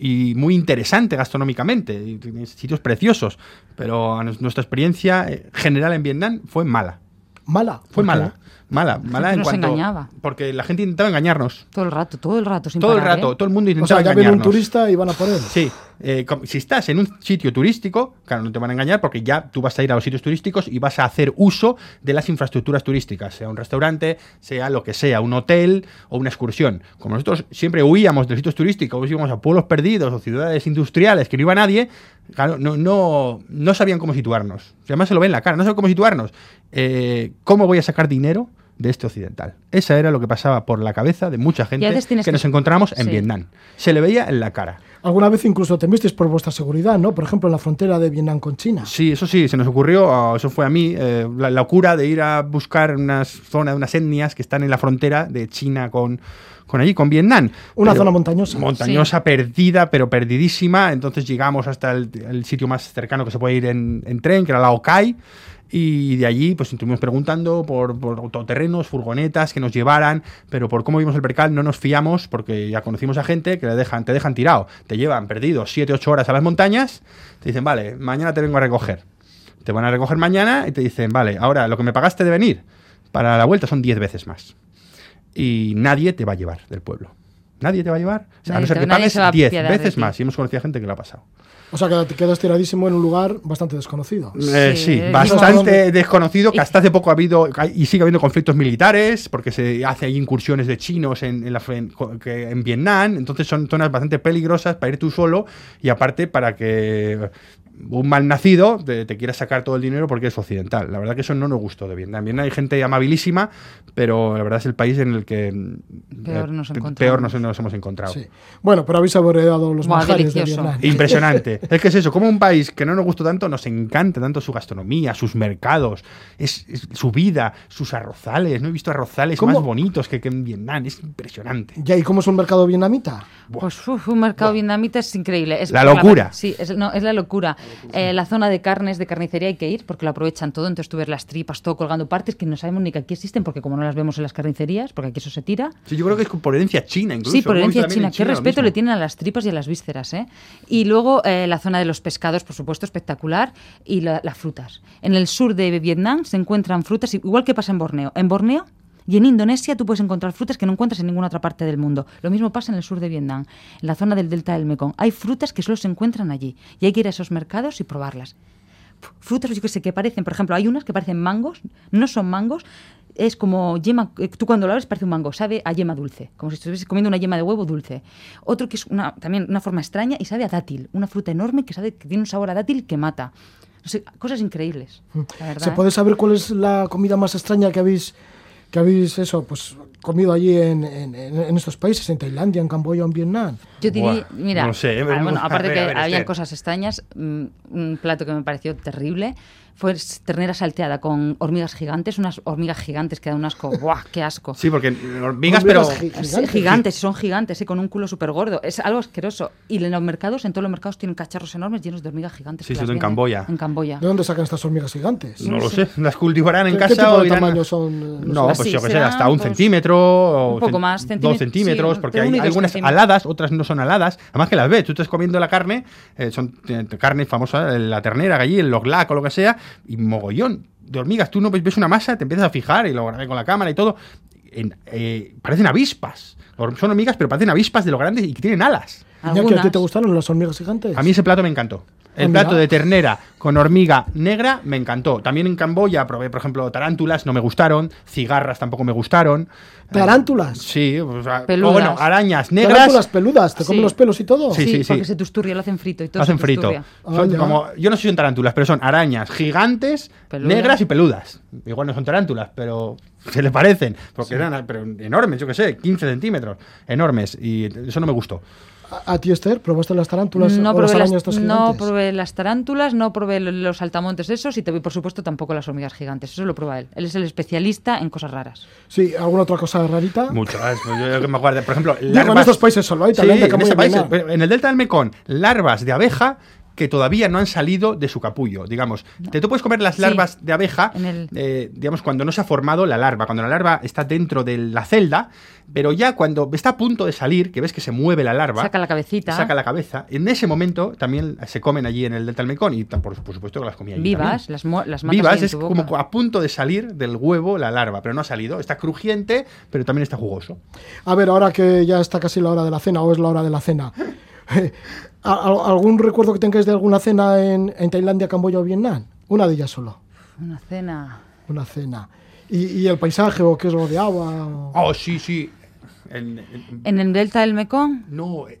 y muy interesante gastronómicamente. Y tiene sitios preciosos. Pero nuestra experiencia eh, general en Vietnam fue mala. Mala. Fue mala. Mala, mala en nos cuanto. engañaba. Porque la gente intentaba engañarnos. Todo el rato, todo el rato, sin Todo el rato, ¿eh? todo el mundo O intentaba sea, ya viene un engañarnos. turista y van a por él. Sí, eh, si estás en un sitio turístico, claro, no te van a engañar porque ya tú vas a ir a los sitios turísticos y vas a hacer uso de las infraestructuras turísticas, sea un restaurante, sea lo que sea, un hotel o una excursión. Como nosotros siempre huíamos de sitios turísticos, íbamos a pueblos perdidos o ciudades industriales que no iba nadie, claro, no, no, no sabían cómo situarnos. Además se lo ven en la cara, no saben cómo situarnos. Eh, ¿Cómo voy a sacar dinero? De este occidental. Esa era lo que pasaba por la cabeza de mucha gente que que- nos encontramos en sí. Vietnam. Se le veía en la cara. Alguna vez incluso temisteis por vuestra seguridad, ¿no? Por ejemplo, en la frontera de Vietnam con China. Sí, eso sí, se nos ocurrió, ah, eso fue a mí, eh, la locura de ir a buscar unas zonas, unas etnias que están en la frontera de China con, con allí, con Vietnam. Una Pero- zona montañosa. Montañosa, perdida, pero perdidísima. Entonces llegamos hasta el, el sitio más cercano que se puede ir en, en tren, que era Lao Cai. Y de allí, pues estuvimos preguntando por, autoterrenos, furgonetas que nos llevaran, pero por cómo vimos el percal no nos fiamos, porque ya conocimos a gente que le dejan, te dejan tirado, te llevan perdido 7, 8 horas a las montañas, te dicen, vale, mañana te vengo a recoger. Te van a recoger mañana y te dicen, vale, ahora lo que me pagaste de venir para la vuelta son 10 veces más. Y nadie te va a llevar del pueblo. Nadie te va a llevar. O sea, a no ser que pagues se va a 10 apiadar de veces más. Y hemos conocido a gente que lo ha pasado. O sea, que te quedas tiradísimo en un lugar bastante desconocido. Eh, Sí, sí, bastante desconocido, que hasta hace poco ha habido y sigue habiendo conflictos militares, porque se hace ahí incursiones de chinos en, en la, en, en Vietnam, entonces son zonas bastante peligrosas para ir tú solo y aparte para que un mal nacido te, te quiera sacar todo el dinero porque es occidental. La verdad que eso no nos gustó de Vietnam. Vietnam hay gente amabilísima, pero la verdad es el país en el que mm, Peor eh, nos encontramos. peor nos, nos hemos encontrado. Sí. Bueno, pero habéis saboreado los Buah, manjares de. Vietnam. Impresionante. es que es eso, como un país que no nos gustó tanto, nos encanta tanto su gastronomía, sus mercados, es, es su vida, sus arrozales. No he visto arrozales ¿Cómo? más bonitos que, que en Vietnam. Es impresionante. Ya, ¿y cómo es un mercado vietnamita? Pues uf, un mercado vietnamita es increíble. Es La locura. sí, es, no, es la locura. Eh, la zona de carnes, de carnicería hay que ir porque lo aprovechan todo. Entonces tú ves las tripas, todo colgando partes que no sabemos ni que aquí existen porque como no las vemos en las carnicerías, porque aquí eso se tira. Sí, yo creo que es por herencia china, incluso. Sí, por herencia china. Qué respeto le tienen a las tripas y a las vísceras, ¿eh? Y luego eh, la zona de los pescados, por supuesto, espectacular. Y la- las frutas. En el sur de Vietnam se encuentran frutas, igual que pasa en Borneo. En Borneo y en Indonesia tú puedes encontrar frutas que no encuentras en ninguna otra parte del mundo. Lo mismo pasa en el sur de Vietnam, en la zona del delta del Mekong. Hay frutas que solo se encuentran allí. Y hay que ir a esos mercados y probarlas. Frutas, yo que sé, que parecen, por ejemplo, hay unas que parecen mangos, no son mangos, es como yema, eh, tú cuando lo abres parece un mango, sabe a yema dulce, como si estuvieses comiendo una yema de huevo dulce. Otro que es una, también una forma extraña y sabe a dátil, una fruta enorme que sabe que tiene un sabor a dátil que mata. No sé, cosas increíbles. La verdad, ¿Se ¿eh? puede saber cuál es la comida más extraña que habéis, que habéis eso, pues, comido allí en, en- en- estos países, en Tailandia, en Camboya en Vietnam? Yo diría, Buah, mira, no sé, ah, bueno, aparte ver, que ver, habían Esther. cosas extrañas, mm, un plato que me pareció terrible fue ternera salteada con hormigas gigantes, unas hormigas gigantes que dan un asco, ¡buah, qué asco! Sí, porque hormigas, pero. Hormigas Sí, gigantes. gigantes, son gigantes, ¿eh? con un culo súper gordo. Es algo asqueroso. Y en los mercados, en todos los mercados, tienen cacharros enormes llenos de hormigas gigantes. Sí, sí, las en Camboya. En Camboya. ¿De dónde sacan estas hormigas gigantes? No lo sé. Las cultivarán en ¿Qué- qué casa tipo o de irán tamaño son, eh, No, pues yo que sé, hasta un pues, centímetro. O un poco más, Dos centímet- centímetros, sí, porque hay algunas centímetros. aladas, otras no son aladas. Además que las ves, tú estás comiendo la carne, eh, son eh, carne famosa, eh, la ternera, allí, el loglac o lo que sea, y mogollón de hormigas. Tú no ves una masa, te empiezas a fijar y lo grabé con la cámara y todo. en- eh, parecen avispas. Son hormigas, pero parecen avispas de lo grandes y que tienen alas. ¿A ti te gustaron las hormigas gigantes? A mí ese plato me encantó. El plato de ternera con hormiga negra me encantó. También en Camboya probé, por ejemplo, tarántulas, no me gustaron. Cigarras tampoco me gustaron. ¿Tarántulas? Sí, o sea, Peludas. o bueno, arañas negras. Tarántulas peludas, te comen los pelos y todo. Sí, Sí, sí, porque sí. se tusturria, lo hacen frito y todo. hacen se frito. Ah, Son ya. como, yo no sé si son tarántulas, pero son arañas gigantes, Peludas. negras y peludas. Igual no son tarántulas, pero se le parecen. Porque eran pero enormes, yo qué sé, 15 centímetros. Enormes. Y eso no me gustó. ¿A, a ti, Esther, probaste las tarántulas No o las probé, arañas las, estas no gigantes? probé las tarántulas, no probé lo- los saltamontes esos y te- por supuesto tampoco las hormigas gigantes. Eso lo prueba él. Él es el especialista en cosas raras. Sí, ¿alguna otra cosa rarita? Muchas. Pues yo, yo que me acuerdo, por ejemplo, en larvas- estos países solo hay, Sí, Tailandia, en, ese país, en el delta del Mekong, larvas de abeja que todavía no han salido de su capullo, digamos. Te, tú puedes comer las Sí. larvas de abeja, el- eh, digamos, cuando no se ha formado la larva, cuando la larva está dentro de la celda, pero ya cuando está a punto de salir, que ves que se mueve la larva, Saca la cabecita. saca la cabeza, en ese momento también se comen allí en el delta del Mekong y por, por supuesto que las comía allí Vivas, también. las, las matas Vivas es como a punto de salir del huevo la larva, pero no ha salido. Está crujiente, pero también está jugoso. A ver, ahora que ya está casi la hora de la cena, o es la hora de la cena, ¿a- a- ¿algún recuerdo que tengáis de alguna cena en, en Tailandia, Camboya o Vietnam? Una de ellas solo, Una cena. una cena. ¿Y, y el paisaje o qué os rodeaba? o- Oh, sí, sí. En- en- En el delta del Mekong, no, eh,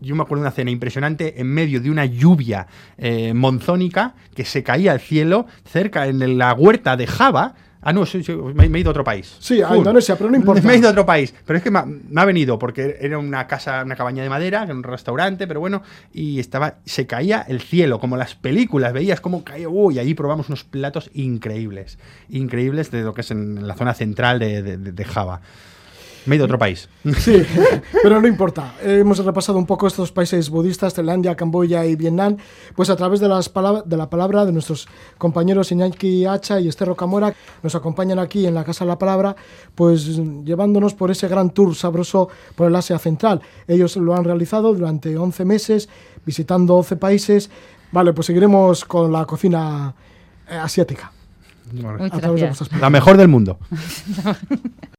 yo me acuerdo de una cena impresionante en medio de una lluvia eh, monzónica que se caía al cielo cerca en la huerta de Java. Ah, no, sí, sí, me, me he ido a otro país. Sí, a Full. Indonesia, pero no importa. Me he ido a otro país. Pero es que me ha, me ha venido porque era una casa, una cabaña de madera, era un restaurante, pero bueno, y estaba, se caía el cielo, como las películas, veías cómo caía, uy, y allí probamos unos platos increíbles, increíbles de lo que es en la zona central de, de- de- de Java. Me he ido a otro país. Sí, pero no importa. Hemos repasado un poco estos países budistas, Tailandia, Camboya y Vietnam, pues a través de, las de la palabra de nuestros compañeros Iñaki Hacha y Esther Rocamora, nos acompañan aquí en la Casa de la Palabra, pues llevándonos por ese gran tour sabroso por el Asia Central. Ellos lo han realizado durante 11 meses, visitando 11 países. Vale, pues seguiremos con la cocina eh, asiática. a través de La mejor del mundo.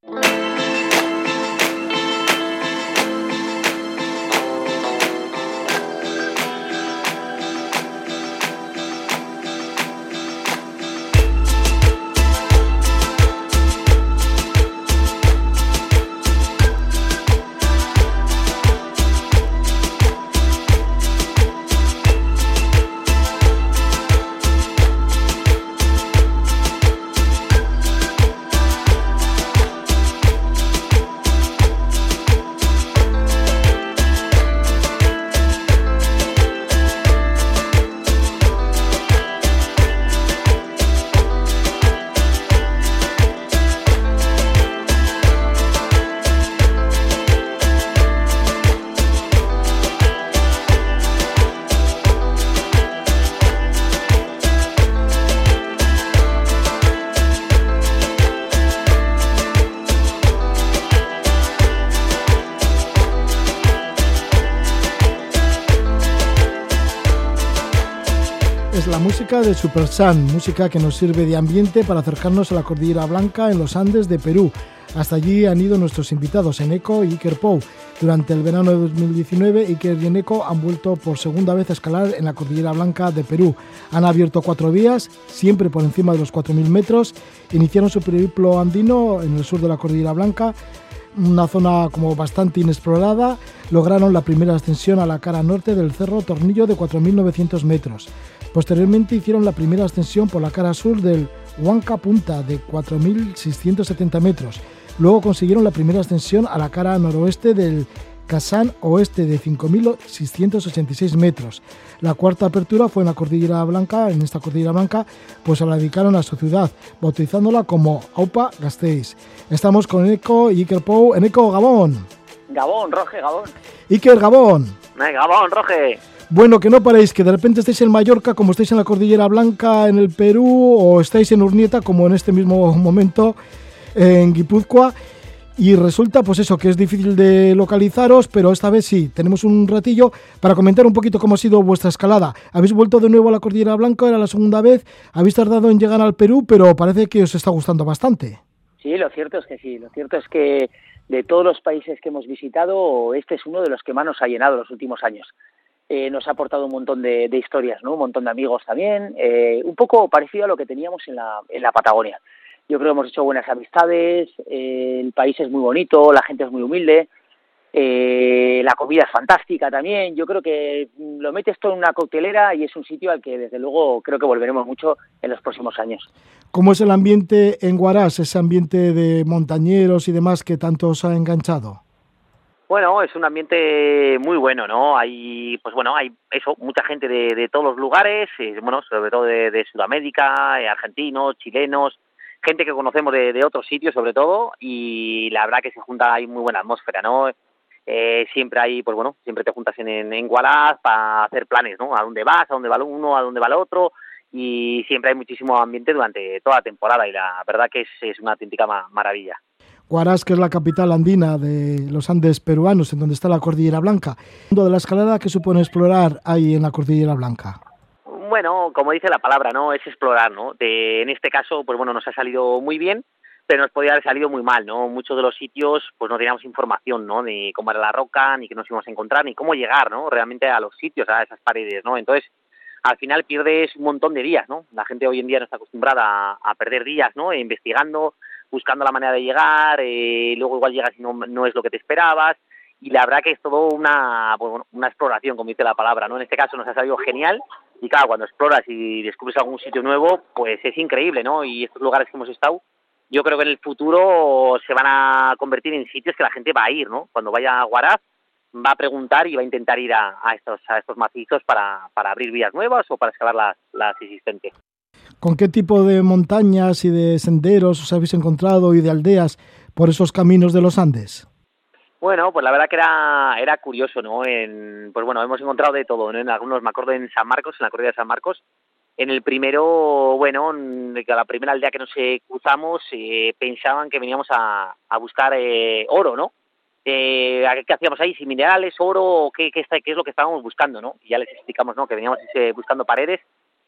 música de Super Sun, música que nos sirve de ambiente para acercarnos a la Cordillera Blanca en los Andes de Perú. Hasta allí han ido nuestros invitados Eneco y Iker Pou. Durante el verano de 2019, Iker y Eneco han vuelto por segunda vez a escalar en la Cordillera Blanca de Perú. Han abierto cuatro vías, siempre por encima de los 4.000 metros. Iniciaron su periplo andino en el sur de la Cordillera Blanca una zona como bastante inexplorada, lograron la primera ascensión a la cara norte del Cerro Tornillo de 4.900 metros. Posteriormente hicieron la primera ascensión por la cara sur del Huanca Punta de 4.670 metros. Luego consiguieron la primera ascensión a la cara noroeste del Kazán Oeste de 5.686 metros. La cuarta apertura fue en la Cordillera Blanca, en esta Cordillera Blanca, pues se la dedicaron a su ciudad, bautizándola como Aupa Gasteiz. Estamos con Eco y Iker Pou. En Eco, Gabón. Gabón, Roge, Gabón. Iker, Gabón. Gabón, Roge. Bueno, que no paréis, que de repente estáis en Mallorca como estáis en la Cordillera Blanca en el Perú o estáis en Urnieta como en este mismo momento en Guipúzcoa y resulta pues eso que es difícil de localizaros, pero esta vez sí, tenemos un ratillo para comentar un poquito cómo ha sido vuestra escalada. Habéis vuelto de nuevo a la Cordillera Blanca, era la segunda vez, habéis tardado en llegar al Perú, pero parece que os está gustando bastante. Sí, lo cierto es que sí, lo cierto es que de todos los países que hemos visitado, este es uno de los que más nos ha llenado los últimos años. Eh, nos ha aportado un montón de, historias, ¿no? un montón de amigos también, eh, un poco parecido a lo que teníamos en la, en la Patagonia. Yo creo que hemos hecho buenas amistades, eh, el país es muy bonito, la gente es muy humilde, la comida es fantástica también. Yo creo que lo metes todo en una coctelera y es un sitio al que desde luego creo que volveremos mucho en los próximos años. ¿Cómo es el ambiente en Guarás, ese ambiente de montañeros y demás que tanto os ha enganchado? Bueno, es un ambiente muy bueno, ¿no? Hay, pues bueno, hay eso, mucha gente de, todos los lugares, eh, bueno, sobre todo de, de Sudamérica, argentinos, chilenos, gente que conocemos de, de, otros sitios sobre todo y la verdad que se junta, hay muy buena atmósfera, ¿no? Eh, siempre hay, pues bueno, siempre te juntas en, en, en para hacer planes, ¿no? A dónde vas, a dónde va uno, a dónde va el otro y siempre hay muchísimo ambiente durante toda la temporada y la verdad que es, es una auténtica maravilla. Huaraz, que es la capital andina de los Andes peruanos, en donde está la Cordillera Blanca. de la escalada que supone explorar ahí en la Cordillera Blanca? Bueno, como dice la palabra, ¿no? Es explorar, ¿no? De, en este caso, pues bueno, nos ha salido muy bien, pero nos podría haber salido muy mal, ¿no? Muchos de los sitios, pues no teníamos información, ¿no? Ni cómo era la roca, ni qué nos íbamos a encontrar, ni cómo llegar, ¿no? Realmente a los sitios, a esas paredes, ¿no? Entonces, al final pierdes un montón de días, ¿no? La gente hoy en día no está acostumbrada a, perder días, ¿no? Investigando, buscando la manera de llegar, eh, luego igual llegas y no, no es lo que te esperabas, y la verdad que es todo una, pues una exploración, como dice la palabra, ¿no? En este caso nos ha salido genial y claro, cuando exploras y descubres algún sitio nuevo, pues es increíble, ¿no? Y estos lugares que hemos estado, yo creo que en el futuro se van a convertir en sitios que la gente va a ir, ¿no? Cuando vaya a Guaraz va a preguntar y va a intentar ir a, estos, a estos macizos para, para abrir vías nuevas o para escalar las, las existentes. ¿Con qué tipo de montañas y de senderos os habéis encontrado y de aldeas por esos caminos de los Andes? Bueno, pues la verdad que era, era curioso, ¿no? En, pues bueno, hemos encontrado de todo, ¿no? En algunos, me acuerdo en San Marcos, en la corrida de San Marcos, en el primero, bueno, en la primera aldea que nos cruzamos, eh, pensaban que veníamos a, buscar eh, oro, ¿no? Eh, ¿Qué hacíamos ahí? Si minerales, oro, ¿qué, qué, qué es lo que estábamos buscando, ¿no? Ya les explicamos, ¿no? Que veníamos buscando paredes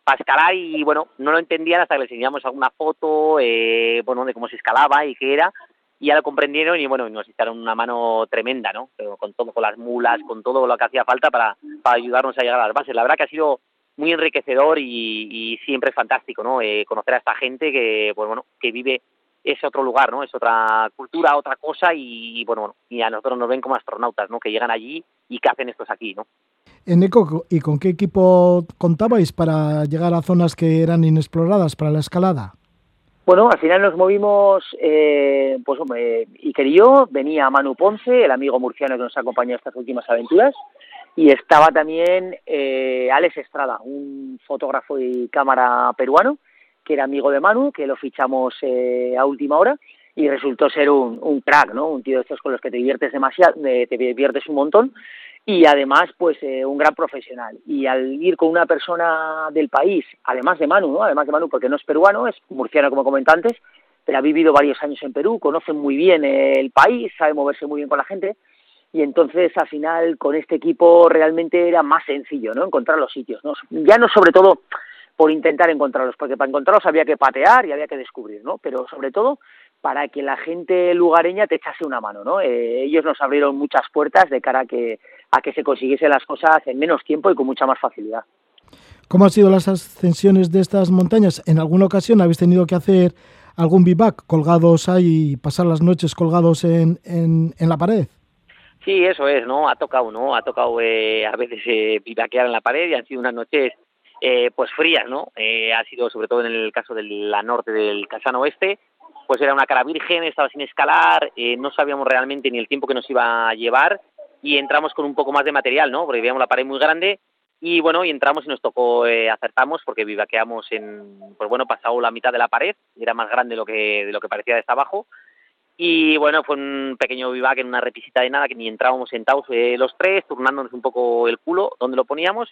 para escalar y, bueno, no lo entendían hasta que les enseñamos alguna foto, eh, bueno, de cómo se escalaba y qué era, y ya lo comprendieron y bueno, nos hicieron una mano tremenda, ¿no? con todo, con las mulas, con todo lo que hacía falta para, para ayudarnos a llegar a las bases. La verdad que ha sido muy enriquecedor y, y siempre es fantástico, ¿no? Eh, conocer a esta gente que, pues bueno, que vive ese otro lugar, ¿no? Es otra cultura, otra cosa y, bueno, y a nosotros nos ven como astronautas, ¿no? Que llegan allí y que hacen estos aquí, ¿no? En ECO, ¿y con qué equipo contabais para llegar a zonas que eran inexploradas para la escalada? Bueno, al final nos movimos, eh, pues hombre, y yo, venía Manu Ponce, el amigo murciano que nos ha acompañado estas últimas aventuras, y estaba también eh, Alex Estrada, un fotógrafo y cámara peruano, que era amigo de Manu, que lo fichamos eh, a última hora, y resultó ser un, crack, ¿no? Un tío de estos con los que te diviertes demasiado, te diviertes un montón, y además pues eh, un gran profesional y al ir con una persona del país además de Manu no además de Manu porque no es peruano es murciano como comenté antes pero ha vivido varios años en Perú conoce muy bien el país sabe moverse muy bien con la gente y entonces al final con este equipo realmente era más sencillo no encontrar los sitios ya no sobre todo por intentar encontrarlos, porque para encontrarlos había que patear y había que descubrir, ¿no? Pero sobre todo para que la gente lugareña te echase una mano, ¿no? Eh, ellos nos abrieron muchas puertas de cara a que, a que se consiguiesen las cosas en menos tiempo y con mucha más facilidad. ¿Cómo han sido las ascensiones de estas montañas? ¿En alguna ocasión habéis tenido que hacer algún vivac colgados ahí y pasar las noches colgados en, en, en la pared? Sí, eso es, ¿no? Ha tocado, ¿no? Ha tocado eh, a veces eh, vivaquear en la pared y han sido unas noches eh, pues frías, ¿no? Eh, ha sido sobre todo en el caso de la norte del Casano Oeste, pues era una cara virgen, estaba sin escalar, eh, no sabíamos realmente ni el tiempo que nos iba a llevar y entramos con un poco más de material, ¿no? Porque veíamos la pared muy grande y bueno, y entramos y nos tocó, eh, acertamos porque vivaqueamos en, pues bueno, pasado la mitad de la pared, era más grande de lo que, de lo que parecía abajo y bueno, fue un pequeño vivac en una repisita de nada que ni entrábamos sentados eh, los tres, turnándonos un poco el culo donde lo poníamos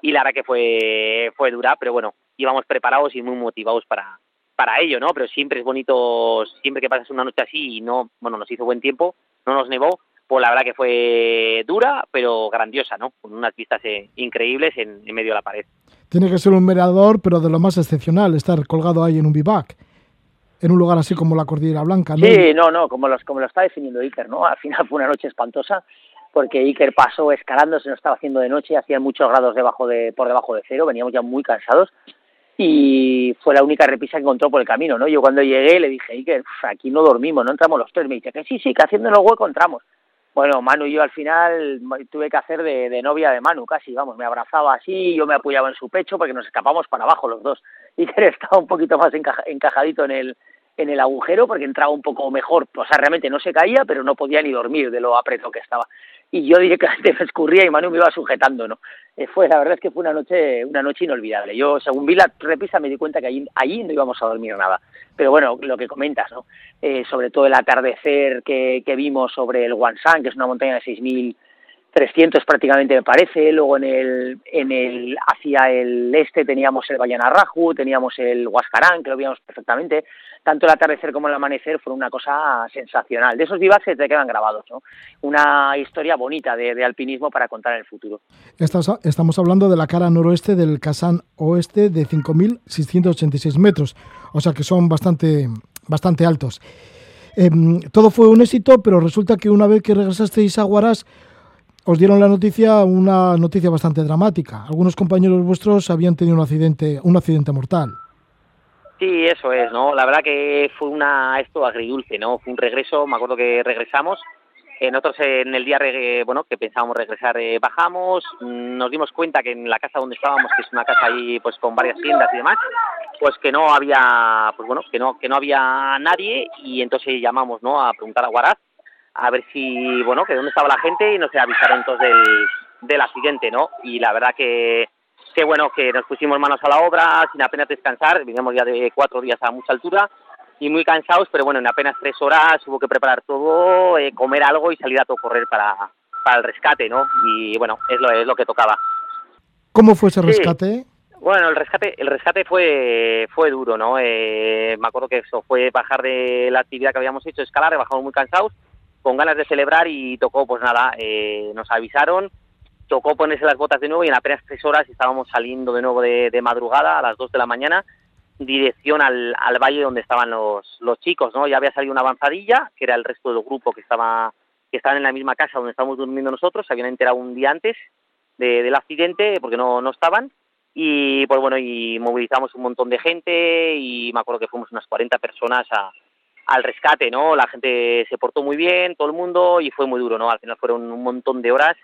y la verdad que fue, fue dura, pero bueno, íbamos preparados y muy motivados para, para ello, ¿no? Pero siempre es bonito, siempre que pasas una noche así y no, bueno, nos hizo buen tiempo, no nos nevó, pues la verdad que fue dura, pero grandiosa, ¿no? Con unas vistas eh, increíbles en, en, medio de la pared. Tiene que ser un mirador, pero de lo más excepcional, estar colgado ahí en un bivac, en un lugar así como la Cordillera Blanca, ¿no? Sí, no, no, como, los, como lo está definiendo Iker, ¿no? Al final fue una noche espantosa, porque Iker pasó escalando, se nos estaba haciendo de noche, hacía muchos grados debajo de, por debajo de cero, veníamos ya muy cansados, y fue la única repisa que encontró por el camino, ¿no? Yo cuando llegué le dije, Iker, aquí no dormimos, no entramos los tres, me dice que sí, sí, que haciendo el hueco entramos. Bueno, Manu y yo al final tuve que hacer de, novia de Manu casi, vamos, me abrazaba así, yo me apoyaba en su pecho porque nos escapamos para abajo los dos. Iker estaba un poquito más encaja, encajadito en el, en el agujero porque entraba un poco mejor, o sea, realmente no se caía, pero no podía ni dormir de lo apretado que estaba. Y yo directamente me escurría y Manu me iba sujetando, ¿no? Eh, fue, la verdad es que fue una noche, una noche inolvidable. Yo, según vi la repisa, me di cuenta que allí, allí no íbamos a dormir nada. Pero bueno, lo que comentas, ¿no? Eh, sobre todo el atardecer que, que vimos sobre el Wansan, que es una montaña de 6.000 300 prácticamente me parece, luego en el, en el, hacia el este teníamos el Vallanarraju, teníamos el Huascarán, que lo vimos perfectamente, tanto el atardecer como el amanecer fueron una cosa sensacional, de esos vivas se te quedan grabados, ¿no? una historia bonita de, alpinismo para contar en el futuro. Estamos, hablando de la cara noroeste del Casán Oeste de 5.686 metros, o sea que son bastante, bastante altos. Eh, todo fue un éxito, pero resulta que una vez que regresasteis a Huaraz, os dieron la noticia, una noticia bastante dramática. Algunos compañeros vuestros habían tenido un accidente, un accidente mortal. Sí, eso es, ¿no? La verdad que fue una esto agridulce, ¿no? Fue un regreso, me acuerdo que regresamos. Nosotros en el día, bueno, que pensábamos regresar, eh, bajamos, nos dimos cuenta que en la casa donde estábamos, que es una casa ahí, pues con varias tiendas y demás, pues que no había, pues bueno, que no, que no había nadie y entonces llamamos, ¿no? A preguntar a Guaraz a ver si, bueno, que dónde estaba la gente y no se avisaron todos del, del accidente, ¿no? Y la verdad que, que, bueno, que nos pusimos manos a la obra sin apenas descansar, veníamos ya de cuatro días a mucha altura y muy cansados, pero bueno, en apenas tres horas hubo que preparar todo, eh, comer algo y salir a todo correr para, para el rescate, ¿no? Y bueno, es lo, es lo que tocaba. ¿Cómo fue ese rescate? Sí. Bueno, el rescate, el rescate fue, fue duro, ¿no? Eh, me acuerdo que eso fue bajar de la actividad que habíamos hecho, escalar, bajamos muy cansados, con ganas de celebrar y tocó, pues nada, eh, nos avisaron, tocó ponerse las botas de nuevo y en apenas tres horas estábamos saliendo de nuevo de, de madrugada a las dos de la mañana, dirección al, al valle donde estaban los, los chicos, ¿no? Ya había salido una avanzadilla, que era el resto del grupo que estaba que estaban en la misma casa donde estábamos durmiendo nosotros, se habían enterado un día antes de, del accidente porque no, no estaban y pues bueno, y movilizamos un montón de gente y me acuerdo que fuimos unas 40 personas a, al rescate, ¿no? La gente se portó muy bien, todo el mundo, y fue muy duro, ¿no? Al final fueron un montón de horas,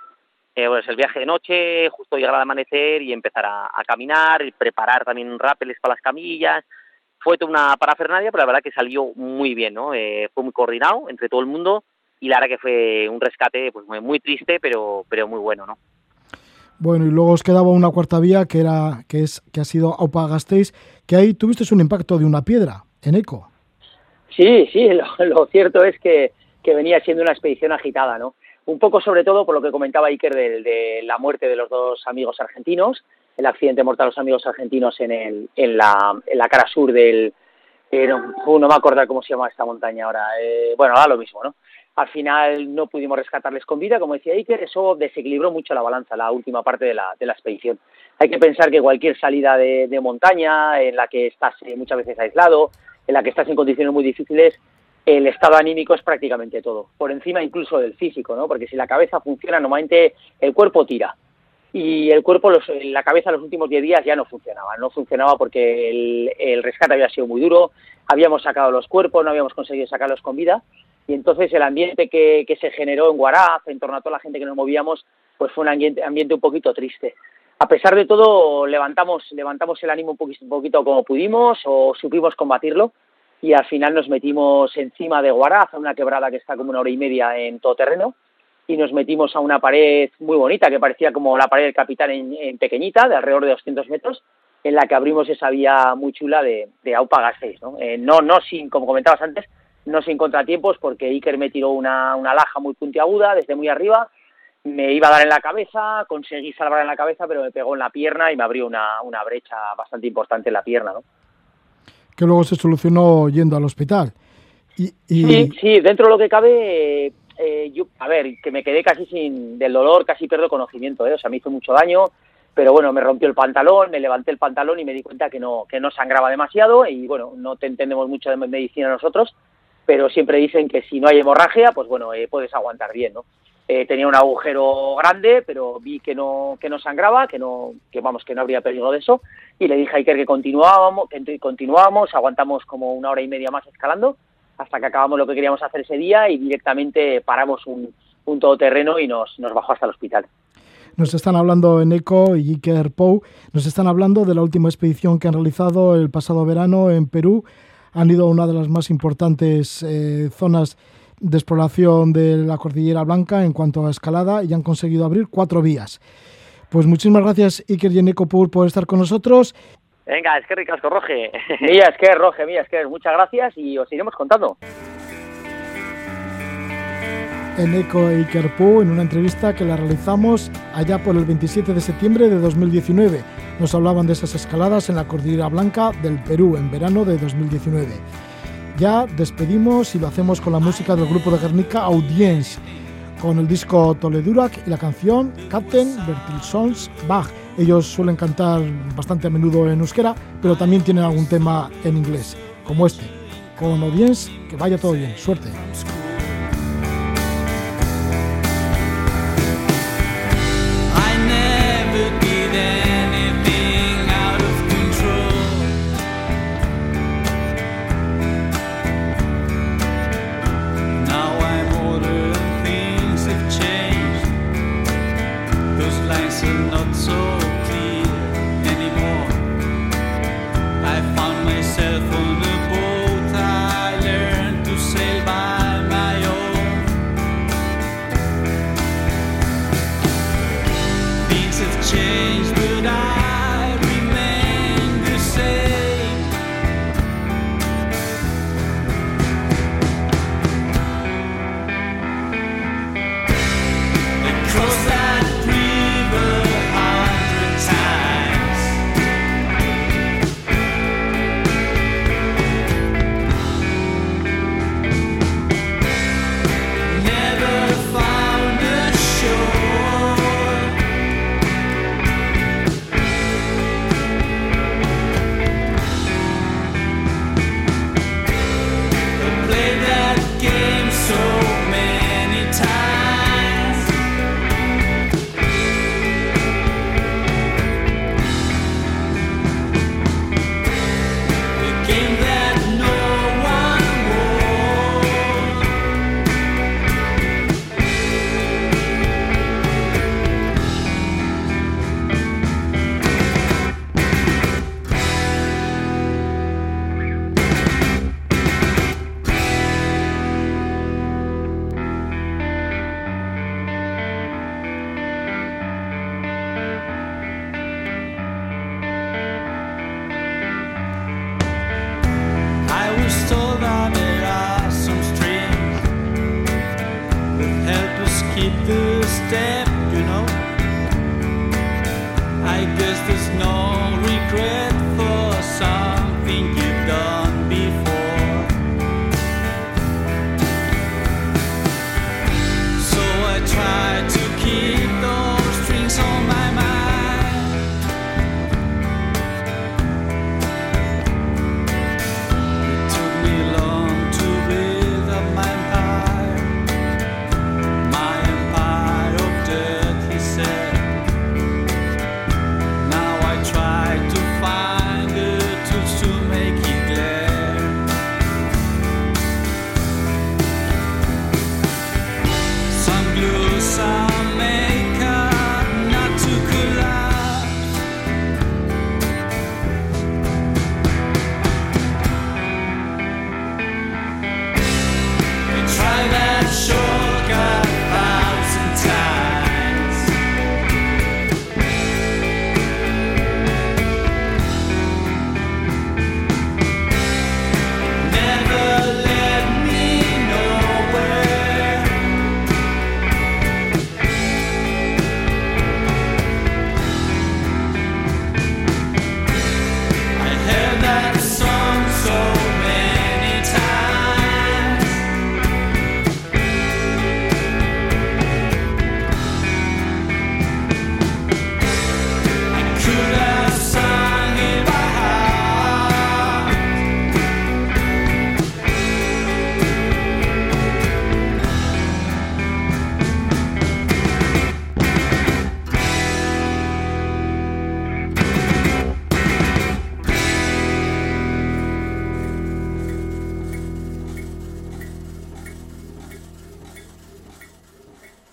eh, pues el viaje de noche, justo llegar al amanecer y empezar a, a caminar, y preparar también rápeles para las camillas, fue toda una parafernalia, pero la verdad que salió muy bien, ¿no? Eh, fue muy coordinado entre todo el mundo, y la verdad que fue un rescate pues muy, muy triste, pero, pero muy bueno, ¿no? Bueno, y luego os quedaba una cuarta vía que era que es que ha sido Aupa Gasteiz, que ahí tuvisteis un impacto de una piedra en Eco. Sí, sí, lo, lo cierto es que, que, venía siendo una expedición agitada, ¿no? Un poco sobre todo por lo que comentaba Iker de, la muerte de los dos amigos argentinos, el accidente mortal de los amigos argentinos en, el, en, la, en la cara sur del... Eh, no, no, me acuerdo cómo se llama esta montaña ahora. Eh, bueno, ahora lo mismo, ¿no? al final no pudimos rescatarles con vida, como decía Iker, eso desequilibró mucho la balanza, la última parte de la, de la expedición. Hay que pensar que cualquier salida de, de montaña en la que estás eh, muchas veces aislado, en la que estás en condiciones muy difíciles, el estado anímico es prácticamente todo, por encima incluso del físico, ¿no? Porque si la cabeza funciona, normalmente el cuerpo tira. Y el cuerpo, los, la cabeza los últimos 10 días ya no funcionaba. No funcionaba porque el, el rescate había sido muy duro, habíamos sacado los cuerpos, no habíamos conseguido sacarlos con vida. Y entonces el ambiente que, se generó en Guaraz, en torno a toda la gente que nos movíamos, pues fue un ambiente, ambiente un poquito triste. A pesar de todo, levantamos, levantamos el ánimo un poquito, un poquito como pudimos o supimos combatirlo y al final nos metimos encima de Guaraz, a una quebrada que está como una hora y media en todo terreno, y nos metimos a una pared muy bonita, que parecía como la pared del capitán en, en pequeñita, de alrededor de 200 metros, en la que abrimos esa vía muy chula de, de Aupa ¿no? Eh, no, no sin, como comentabas antes, no sin contratiempos, porque Iker me tiró una, una laja muy puntiaguda desde muy arriba, me iba a dar en la cabeza, conseguí salvar en la cabeza, pero me pegó en la pierna y me abrió una, una brecha bastante importante en la pierna, ¿no? Que luego se solucionó yendo al hospital. Y, y... Sí, dentro de lo que cabe, eh, yo, a ver, que me quedé casi sin, del dolor, casi pierdo conocimiento, ¿eh? o sea, me hizo mucho daño, pero bueno, me rompió el pantalón, me levanté el pantalón y me di cuenta que no, que no sangraba demasiado y bueno, no te entendemos mucho de medicina nosotros, pero siempre dicen que si no hay hemorragia, pues bueno, eh, puedes aguantar bien, ¿no? Eh, tenía un agujero grande, pero vi que no, que no sangraba, que no, que vamos, que no habría peligro de eso, y le dije a Iker que continuábamos, que continuábamos, aguantamos como una hora y media más escalando, hasta que acabamos lo que queríamos hacer ese día y directamente paramos un, un todoterreno y nos, nos bajó hasta el hospital. Nos están hablando en ECO y Iker Pou, nos están hablando de la última expedición que han realizado el pasado verano en Perú. Han ido a una de las más importantes eh, zonas de exploración de la Cordillera Blanca en cuanto a escalada y han conseguido abrir cuatro vías. Pues muchísimas gracias Iker y Eneco por, por estar con nosotros. Venga, es que ricasco, Roge. Mía, es que Roge, mía, es que muchas gracias y os iremos contando. Eneco e Iker Pou en una entrevista que la realizamos allá por el 27 de septiembre de 2019. Nos hablaban de esas escaladas en la Cordillera Blanca del Perú en verano de 2019 ya despedimos y lo hacemos con la música del grupo de Guernica Audience, con el disco Toledurac y la canción Captain Bertilsons Bach. Ellos suelen cantar bastante a menudo en euskera, pero también tienen algún tema en inglés, como este. Con Audience, que vaya todo bien. Suerte.